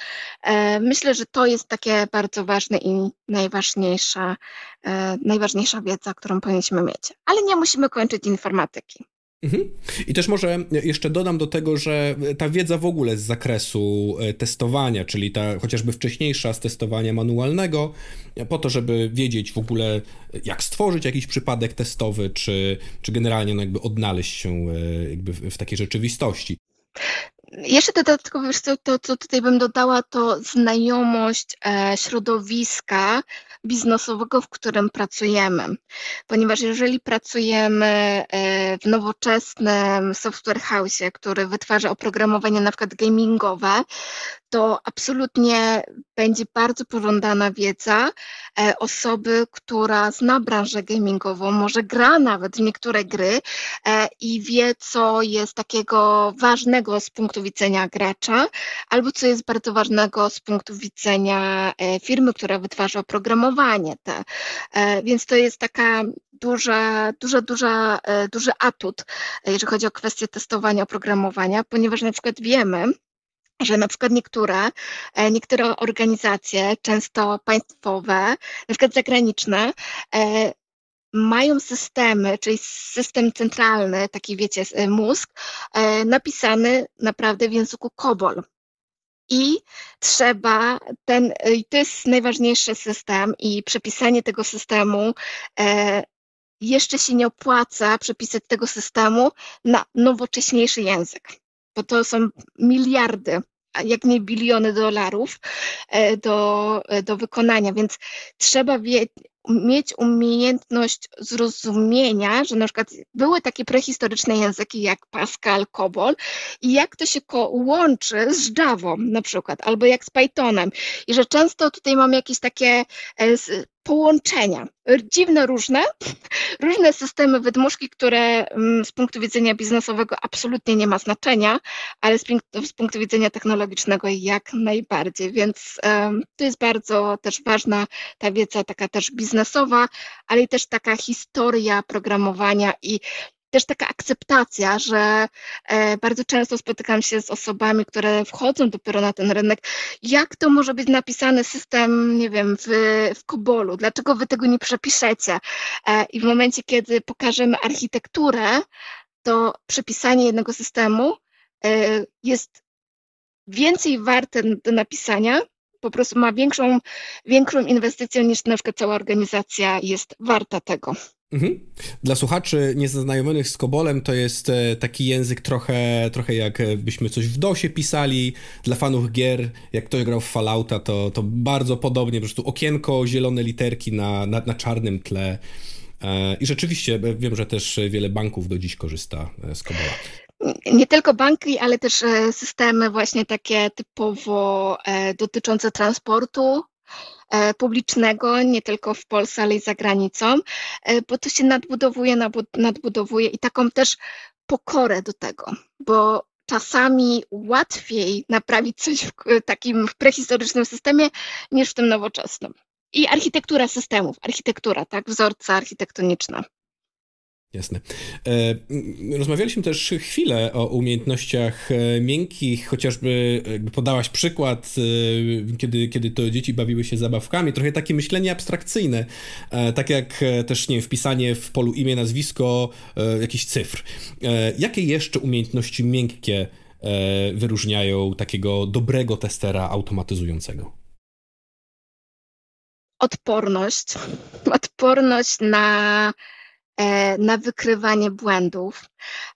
[SPEAKER 3] Myślę, że to jest takie bardzo ważne i najważniejsza, najważniejsza wiedza, którą powinniśmy mieć. Ale nie musimy kończyć informatyki.
[SPEAKER 2] Mhm. I też może jeszcze dodam do tego, że ta wiedza w ogóle z zakresu e, testowania, czyli ta chociażby wcześniejsza z testowania manualnego, po to, żeby wiedzieć w ogóle, jak stworzyć jakiś przypadek testowy, czy, czy generalnie no jakby odnaleźć się e, jakby w takiej rzeczywistości.
[SPEAKER 3] Jeszcze dodatkowo, wiesz co, to, co tutaj bym dodała, to znajomość e, środowiska biznesowego, w którym pracujemy. Ponieważ jeżeli pracujemy e, w nowoczesnym software house, który wytwarza oprogramowanie na przykład gamingowe, to absolutnie będzie bardzo pożądana wiedza e, osoby, która zna branżę gamingową, może gra nawet w niektóre gry i wie, co jest takiego ważnego z punktu widzenia gracza, albo co jest bardzo ważnego z punktu widzenia e, firmy, która wytwarza oprogramowanie. Te. Więc to jest taka duża, duża, duża, duży atut, jeżeli chodzi o kwestię testowania oprogramowania, ponieważ na przykład wiemy, że na przykład niektóre, e, niektóre organizacje, często państwowe, na przykład zagraniczne, e, mają systemy, czyli system centralny, taki wiecie, mózg, e, napisany naprawdę w języku COBOL. I trzeba ten, i to jest najważniejszy system, i przepisanie tego systemu jeszcze się nie opłaca przepisać tego systemu na nowocześniejszy język bo to są miliardy, jak nie biliony dolarów e, do, e, do wykonania, więc trzeba wie, mieć umiejętność zrozumienia, że na przykład były takie prehistoryczne języki jak Pascal, COBOL i jak to się łączy z Java na przykład, albo jak z Pythonem. I że często tutaj mamy jakieś takie e, połączenia, dziwne, różne, różne systemy wydmuszki, które mm, z punktu widzenia biznesowego absolutnie nie ma znaczenia, ale z, z punktu widzenia technologicznego jak najbardziej, więc um, to jest bardzo też ważna ta wiedza taka też biznesowa, ale też taka historia programowania i też taka akceptacja, że e, bardzo często spotykam się z osobami, które wchodzą dopiero na ten rynek. Jak to może być napisany system, nie wiem, w, w Kobolu? Dlaczego wy tego nie przepiszecie? E, I w momencie, kiedy pokażemy architekturę, to przepisanie jednego systemu e, jest więcej warte do napisania, po prostu ma większą, większą inwestycję niż na przykład cała organizacja jest warta tego. Mhm.
[SPEAKER 2] Dla słuchaczy niezaznajomionych z Kobolem to jest e, taki język trochę, trochę jakbyśmy coś w DOSie pisali. Dla fanów gier, jak ktoś grał w Fallouta, to, to bardzo podobnie, po prostu okienko, zielone literki na, na, na czarnym tle. E, I rzeczywiście e, wiem, że też wiele banków do dziś korzysta z Kobola.
[SPEAKER 3] Nie tylko banki, ale też systemy właśnie takie typowo dotyczące transportu, E, publicznego, nie tylko w Polsce, ale i za granicą, e, bo to się nadbudowuje, nadbudowuje i taką też pokorę do tego, bo czasami łatwiej naprawić coś w takim prehistorycznym systemie niż w tym nowoczesnym. I architektura systemów, architektura, tak, wzorce architektoniczne.
[SPEAKER 2] Jasne. E, rozmawialiśmy też chwilę o umiejętnościach e, miękkich, chociażby podałaś przykład, e, kiedy, kiedy to dzieci bawiły się zabawkami, trochę takie myślenie abstrakcyjne, tak jak też, nie wpisanie w polu imię, nazwisko, jakichś cyfr. Jakie jeszcze umiejętności miękkie wyróżniają takiego dobrego testera automatyzującego?
[SPEAKER 3] Odporność. Odporność na E, na wykrywanie błędów.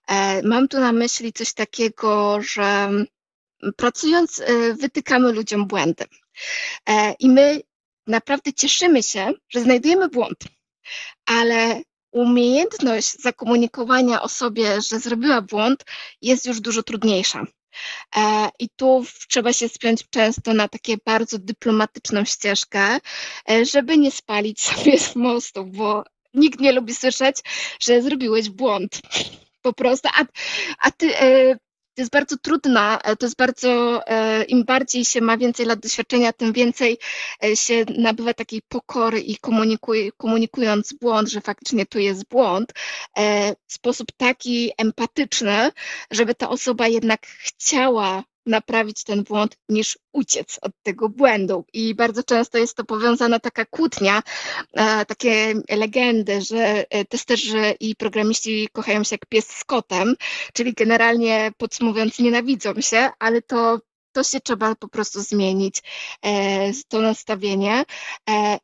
[SPEAKER 3] E, mam tu na myśli coś takiego, że pracując e, wytykamy ludziom błędy. I my naprawdę cieszymy się, że znajdujemy błąd, ale umiejętność zakomunikowania osobie, że zrobiła błąd, jest już dużo trudniejsza. I tu trzeba się spiąć często na takie bardzo dyplomatyczną ścieżkę, żeby nie spalić sobie z mostu, bo nikt nie lubi słyszeć, że zrobiłeś błąd. Po prostu. A, a ty. E, to jest bardzo trudna, e, to jest bardzo, e, im bardziej się ma więcej lat doświadczenia, tym więcej się nabywa takiej pokory i komunikuj, komunikując błąd, że faktycznie tu jest błąd, w sposób taki empatyczny, żeby ta osoba jednak chciała naprawić ten błąd, niż uciec od tego błędu. I bardzo często jest to powiązana taka kłótnia, e, takie legendy, że e, testerzy i programiści kochają się jak pies z kotem, czyli generalnie podsumowując nienawidzą się, ale to to się trzeba po prostu zmienić, e, to nastawienie.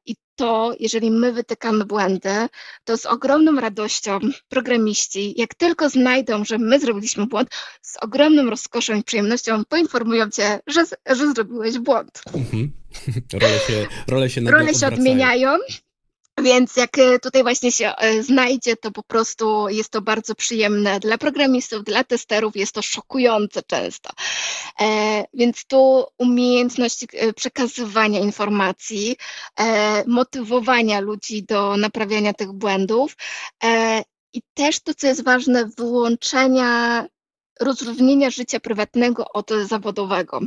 [SPEAKER 3] I to, jeżeli my wytykamy błędy, to z ogromną radością programiści, jak tylko znajdą, że my zrobiliśmy błąd, z ogromną rozkoszą i przyjemnością poinformują cię, że, że zrobiłeś błąd. Mhm.
[SPEAKER 2] Role się, role się,
[SPEAKER 3] role się odmieniają. Więc jak e, tutaj właśnie się e, znajdzie, to po prostu jest to bardzo przyjemne dla programistów, dla testerów, jest to szokujące często. E, więc tu umiejętność przekazywania informacji, motywowania ludzi do naprawiania tych błędów i też to, co jest ważne, wyłączenia rozróżnienia życia prywatnego od zawodowego.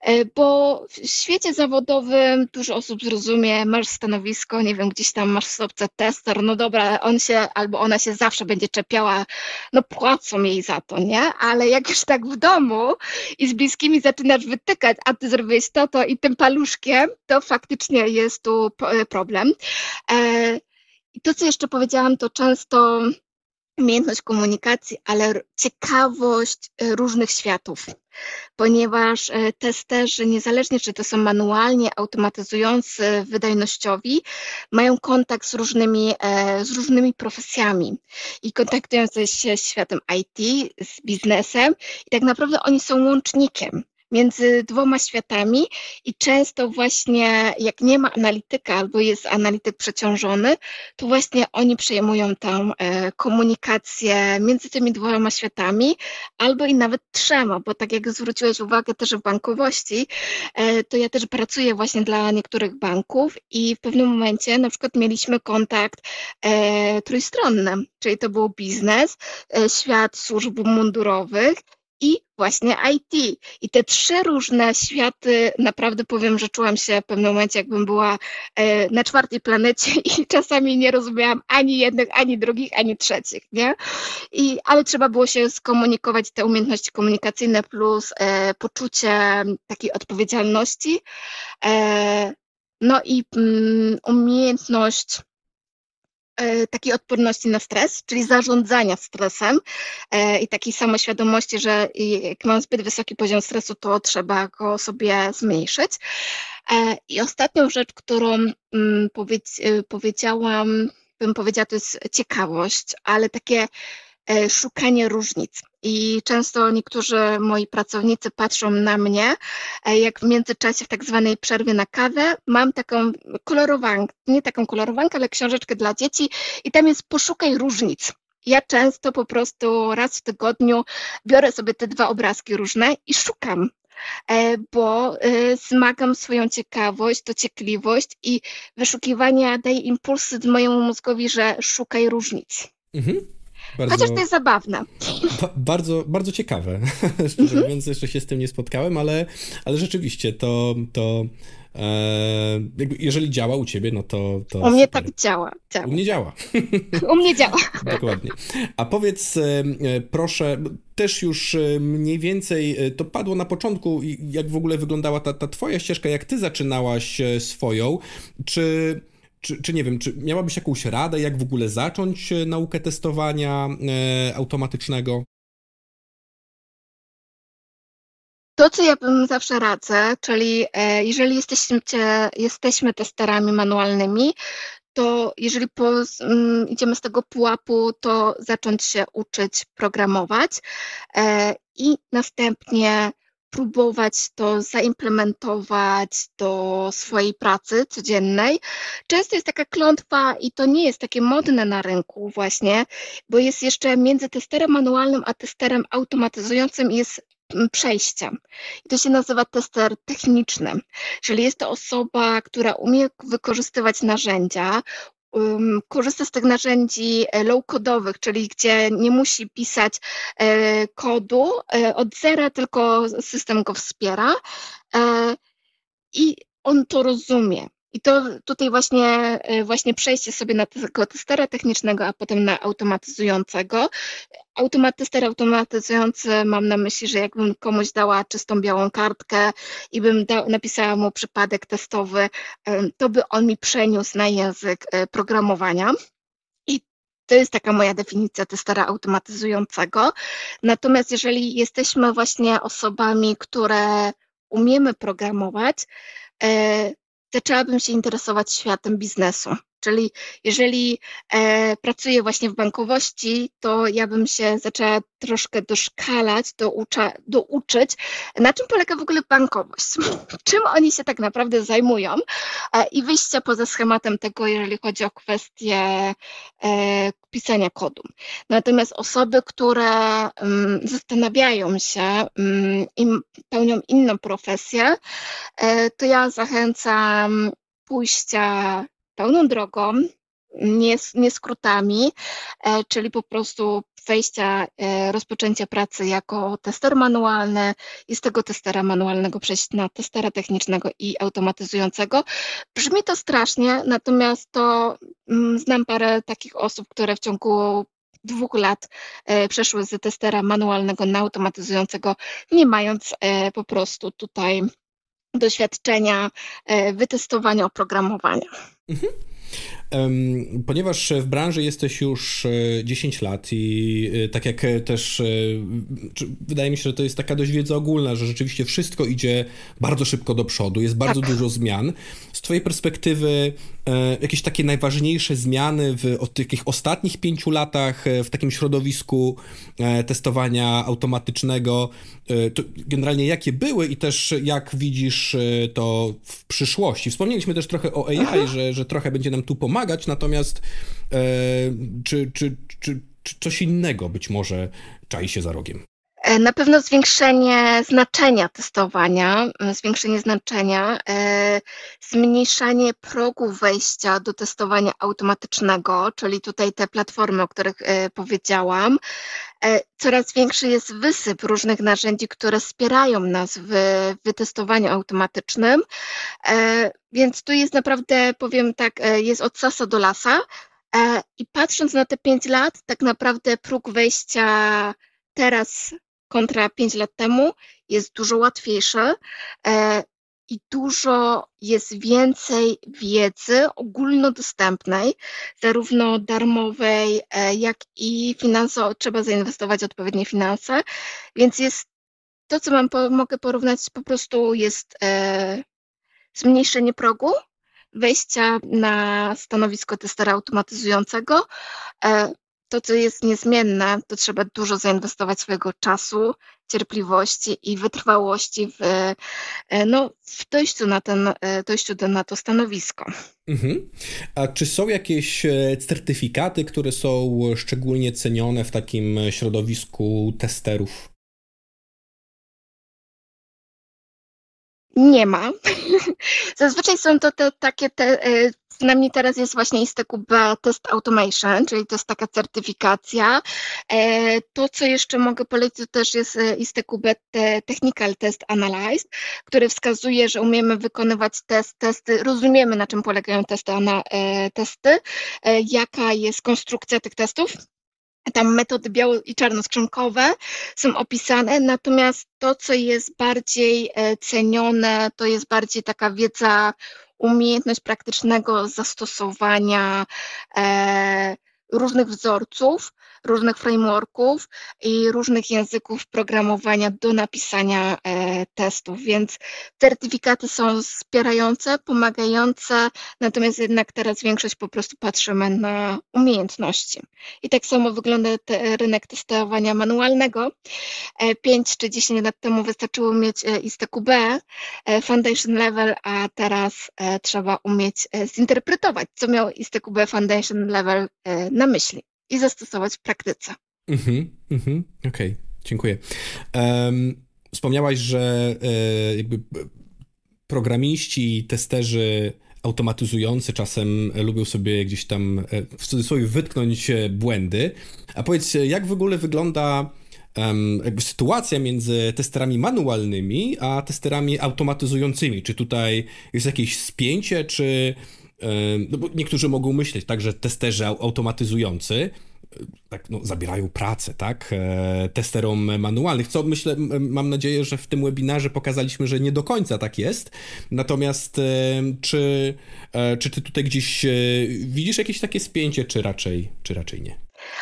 [SPEAKER 3] E, bo w świecie zawodowym dużo osób zrozumie, masz stanowisko, nie wiem, gdzieś tam masz w stopce tester, no dobra, on się albo ona się zawsze będzie czepiała, no płacą jej za to, nie? Ale jak już tak w domu i z bliskimi zaczynasz wytykać, a ty zrobiłeś to, to i tym paluszkiem, to faktycznie jest tu problem. E, I to, co jeszcze powiedziałam, to często umiejętność komunikacji, ale ciekawość e, różnych światów, ponieważ e, testerzy, niezależnie czy to są manualnie automatyzujący, wydajnościowi, mają kontakt z różnymi, e, z różnymi profesjami i kontaktują się z światem IT, z biznesem i tak naprawdę oni są łącznikiem między dwoma światami i często właśnie jak nie ma analityka albo jest analityk przeciążony, to właśnie oni przejmują tę e, komunikację między tymi dwoma światami albo i nawet trzema, bo tak jak zwróciłeś uwagę też w bankowości, e, to ja też pracuję właśnie dla niektórych banków i w pewnym momencie na przykład mieliśmy kontakt e, trójstronny, czyli to był biznes, świat służb mundurowych, i właśnie IT. I te trzy różne światy, naprawdę powiem, że czułam się w pewnym momencie, jakbym była e, na czwartej planecie i czasami nie rozumiałam ani jednych, ani drugich, ani trzecich, nie? I, ale trzeba było się skomunikować, te umiejętności komunikacyjne plus e, poczucie takiej odpowiedzialności, e, no i mm, umiejętność takiej odporności na stres, czyli zarządzania stresem e, i takiej samoświadomości, że jak mam zbyt wysoki poziom stresu, to trzeba go sobie zmniejszyć. E, I ostatnią rzecz, którą mm, powiedziałam, bym powiedziała, to jest ciekawość, ale takie szukanie różnic. I często niektórzy moi pracownicy patrzą na mnie, e, jak w międzyczasie w tak zwanej przerwie na kawę mam taką kolorowankę, nie taką kolorowankę, ale książeczkę dla dzieci i tam jest poszukaj różnic. Ja często po prostu raz w tygodniu biorę sobie te dwa obrazki różne i szukam, e, bo e, zmagam swoją ciekawość, dociekliwość i wyszukiwania daje impulsy mojemu mózgowi, że szukaj różnic. Mhm. Bardzo, Chociaż to jest zabawne.
[SPEAKER 2] Ba bardzo, bardzo ciekawe. Szczerze mhm. mówiąc, jeszcze się z tym nie spotkałem, ale, ale rzeczywiście to, to e, jeżeli działa u ciebie, no to. to
[SPEAKER 3] u mnie tak działa, działa.
[SPEAKER 2] U mnie działa.
[SPEAKER 3] U mnie działa.
[SPEAKER 2] Dokładnie. A powiedz, e, e, proszę, też już e, mniej więcej to padło na początku, jak w ogóle wyglądała ta, ta Twoja ścieżka, jak Ty zaczynałaś swoją. Czy czy, czy nie wiem, czy miałabyś jakąś radę, jak w ogóle zacząć e, naukę testowania e, automatycznego?
[SPEAKER 3] To, co ja bym zawsze radzę, czyli e, jeżeli jesteśmy, jesteśmy testerami manualnymi, to jeżeli po, um, idziemy z tego pułapu, to zacząć się uczyć programować e, i następnie próbować to zaimplementować do swojej pracy codziennej. Często jest taka klątwa i to nie jest takie modne na rynku właśnie, bo jest jeszcze między testerem manualnym a testerem automatyzującym jest mm, przejścia. I to się nazywa tester techniczny, czyli jest to osoba, która umie wykorzystywać narzędzia, korzysta z tych narzędzi e, low-codowych, czyli gdzie nie musi pisać e, kodu e, od zera, tylko system go wspiera i on to rozumie. I to tutaj właśnie, e, właśnie przejście sobie na tego testera technicznego, a potem na automatyzującego. Automat, tester automatyzujący mam na myśli, że jakbym komuś dała czystą białą kartkę i bym da, napisała mu przypadek testowy, e, to by on mi przeniósł na język e, programowania. To jest taka moja definicja testera automatyzującego. Natomiast jeżeli jesteśmy właśnie osobami, które umiemy programować, zaczęłabym się interesować światem biznesu. Czyli jeżeli e, pracuję właśnie w bankowości, to ja bym się zaczęła troszkę doszkalać, doucza, douczyć, na czym polega w ogóle bankowość, czym oni się tak naprawdę zajmują e, i wyjścia poza schematem tego, jeżeli chodzi o kwestię e, pisania kodu. Natomiast osoby, które um, zastanawiają się um, i pełnią inną profesję, e, to ja zachęcam pójścia pełną drogą, nie, nie skrótami, e, czyli po prostu wejścia, e, rozpoczęcia pracy jako tester manualny i z tego testera manualnego przejść na testera technicznego i automatyzującego. Brzmi to strasznie, natomiast to mm, znam parę takich osób, które w ciągu dwóch lat e, przeszły z testera manualnego na automatyzującego, nie mając po prostu tutaj doświadczenia wytestowania oprogramowania. Mhm.
[SPEAKER 2] Ponieważ w branży jesteś już 10 e, lat i e, tak jak e, też wydaje mi się, że to jest taka dość wiedza ogólna, że rzeczywiście wszystko idzie bardzo szybko do przodu, jest bardzo tak. dużo zmian. Z twojej perspektywy jakieś takie najważniejsze zmiany w od takich ostatnich pięciu latach w takim środowisku testowania automatycznego, to generalnie jakie były i też jak widzisz to w przyszłości? Wspomnieliśmy też trochę o AI, że, że trochę będzie nam tu pomagać, natomiast e, czy, czy, czy, czy coś innego być może czai się za rogiem?
[SPEAKER 3] E, na pewno zwiększenie znaczenia testowania, e, zwiększenie znaczenia, e, zmniejszanie progu wejścia do testowania automatycznego, czyli tutaj te platformy, o których powiedziałam. Coraz większy jest wysyp różnych narzędzi, które wspierają nas w wytestowaniu automatycznym, więc tu jest naprawdę, powiem tak, jest od sasa do lasa. I patrząc na te pięć lat, tak naprawdę próg wejścia teraz kontra 5 lat temu jest dużo łatwiejsze e, i dużo jest więcej wiedzy ogólnodostępnej, zarówno darmowej, e, jak i finansowej. Trzeba zainwestować odpowiednie finanse, więc jest to, co mam, mogę porównać, po prostu jest e, zmniejszenie progu wejścia na stanowisko testera automatyzującego, to, co jest niezmienne, to trzeba dużo zainwestować swojego czasu, cierpliwości i wytrwałości w, e, no, w dojściu na, ten, e, dojściu na to stanowisko. Mhm.
[SPEAKER 2] A czy są jakieś e, certyfikaty, które są szczególnie cenione w takim środowisku testerów?
[SPEAKER 3] Nie ma. Zazwyczaj są to te takie te z nami teraz jest właśnie ISTQB Test Automation, czyli to jest taka certyfikacja. E, to, co jeszcze mogę polecić, to też jest e, ISTQB Technical Test Analyzed, który wskazuje, że umiemy wykonywać test, testy, rozumiemy na czym polegają testy, e, testy jaka jest konstrukcja tych testów, tam metody biało- i czarnoskrzynkowe są opisane, natomiast to, co jest bardziej cenione, to jest bardziej taka wiedza umiejętność praktycznego zastosowania e, różnych wzorców, różnych frameworków i różnych języków programowania do napisania e, testów, więc certyfikaty są wspierające, pomagające, natomiast jednak teraz większość po prostu patrzymy na umiejętności. I tak samo wygląda te, rynek testowania manualnego. 5 e, czy 10 lat temu wystarczyło mieć e, ISTQB, Foundation Level, a teraz trzeba umieć zinterpretować, co miał ISTQB Foundation Level na myśli i zastosować w praktyce. Mhm,
[SPEAKER 2] mhm, okej, okay, dziękuję. Um, wspomniałaś, że e, jakby programiści, testerzy automatyzujący czasem lubią sobie gdzieś tam e, w cudzysłowie wytknąć błędy. A powiedz, jak w ogóle wygląda um, sytuacja między testerami manualnymi a testerami automatyzującymi? Czy tutaj jest jakieś spięcie, czy no bo niektórzy mogą myśleć tak, że testerzy automatyzujący e, tak, no, zabierają pracę, tak, e, testerom manualnych, co myślę, mam nadzieję, że w tym webinarze pokazaliśmy, że nie do końca tak jest. Natomiast e, czy, czy ty tutaj gdzieś widzisz jakieś takie spięcie, czy raczej, czy raczej nie?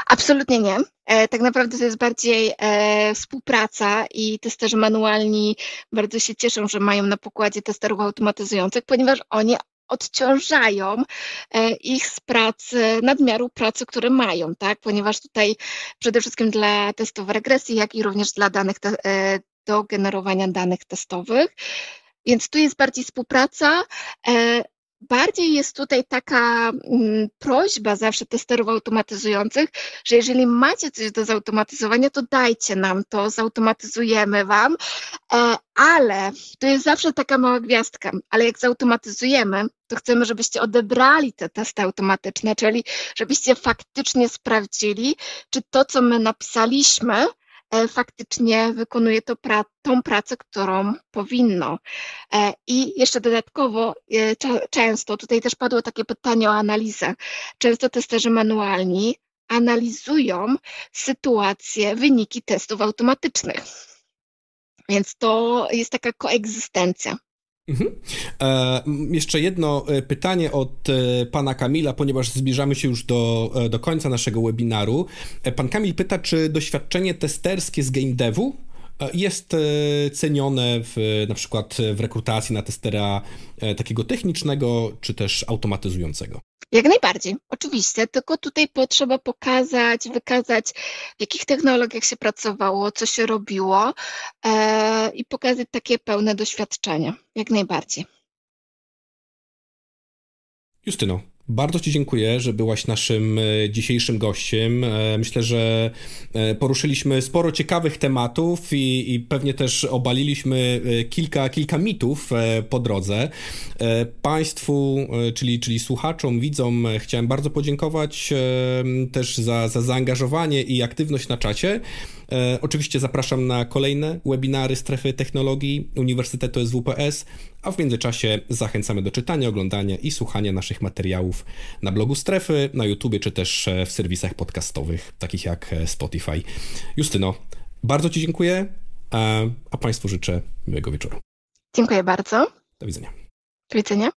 [SPEAKER 3] Absolutnie nie. Tak naprawdę to jest bardziej współpraca i testerzy manualni bardzo się cieszą, że mają na pokładzie testerów automatyzujących, ponieważ oni odciążają e, ich z pracy, nadmiaru pracy, które mają, tak? Ponieważ tutaj przede wszystkim dla testów regresji, jak i również dla danych e, do generowania danych testowych. Więc tu jest bardziej współpraca. Bardziej jest tutaj taka mm, prośba zawsze testerów automatyzujących, że jeżeli macie coś do zautomatyzowania, to dajcie nam to, zautomatyzujemy Wam, e, ale to jest zawsze taka mała gwiazdka, ale jak zautomatyzujemy, to chcemy, żebyście odebrali te testy automatyczne, czyli żebyście faktycznie sprawdzili, czy to, co my napisaliśmy, faktycznie wykonuje to pra tą pracę, którą powinno. E, I jeszcze dodatkowo, e, często, tutaj też padło takie pytanie o analizę, często testerzy manualni analizują sytuacje, wyniki testów automatycznych. Więc to jest taka koegzystencja. Mhm.
[SPEAKER 2] E, jeszcze jedno e, pytanie od e, pana Kamila, ponieważ zbliżamy się już do, do końca naszego webinaru. Pan Kamil pyta, czy doświadczenie testerskie z game devu jest cenione w, na przykład w rekrutacji na testera takiego technicznego, czy też automatyzującego?
[SPEAKER 3] Jak najbardziej, oczywiście, tylko tutaj potrzeba pokazać, wykazać, w jakich technologiach się pracowało, co się robiło e, i pokazać takie pełne doświadczenie, jak najbardziej.
[SPEAKER 2] Justyno, bardzo Ci dziękuję, że byłaś naszym e, dzisiejszym gościem. E, myślę, że e, poruszyliśmy sporo ciekawych tematów i, i, pewnie też obaliliśmy kilka, kilka mitów po drodze. Państwu, czyli, czyli słuchaczom, widzom, chciałem bardzo podziękować też za, za zaangażowanie i aktywność na czacie. E, oczywiście zapraszam na kolejne webinary Strefy Technologii Uniwersytetu SWPS, a w międzyczasie zachęcamy do czytania, oglądania i słuchania naszych materiałów na blogu Strefy, na YouTube czy też e, w serwisach podcastowych, takich jak e, Spotify. Justyno, bardzo Ci dziękuję, a Państwu życzę miłego wieczoru.
[SPEAKER 3] Dziękuję bardzo.
[SPEAKER 2] Do widzenia.
[SPEAKER 3] Do widzenia.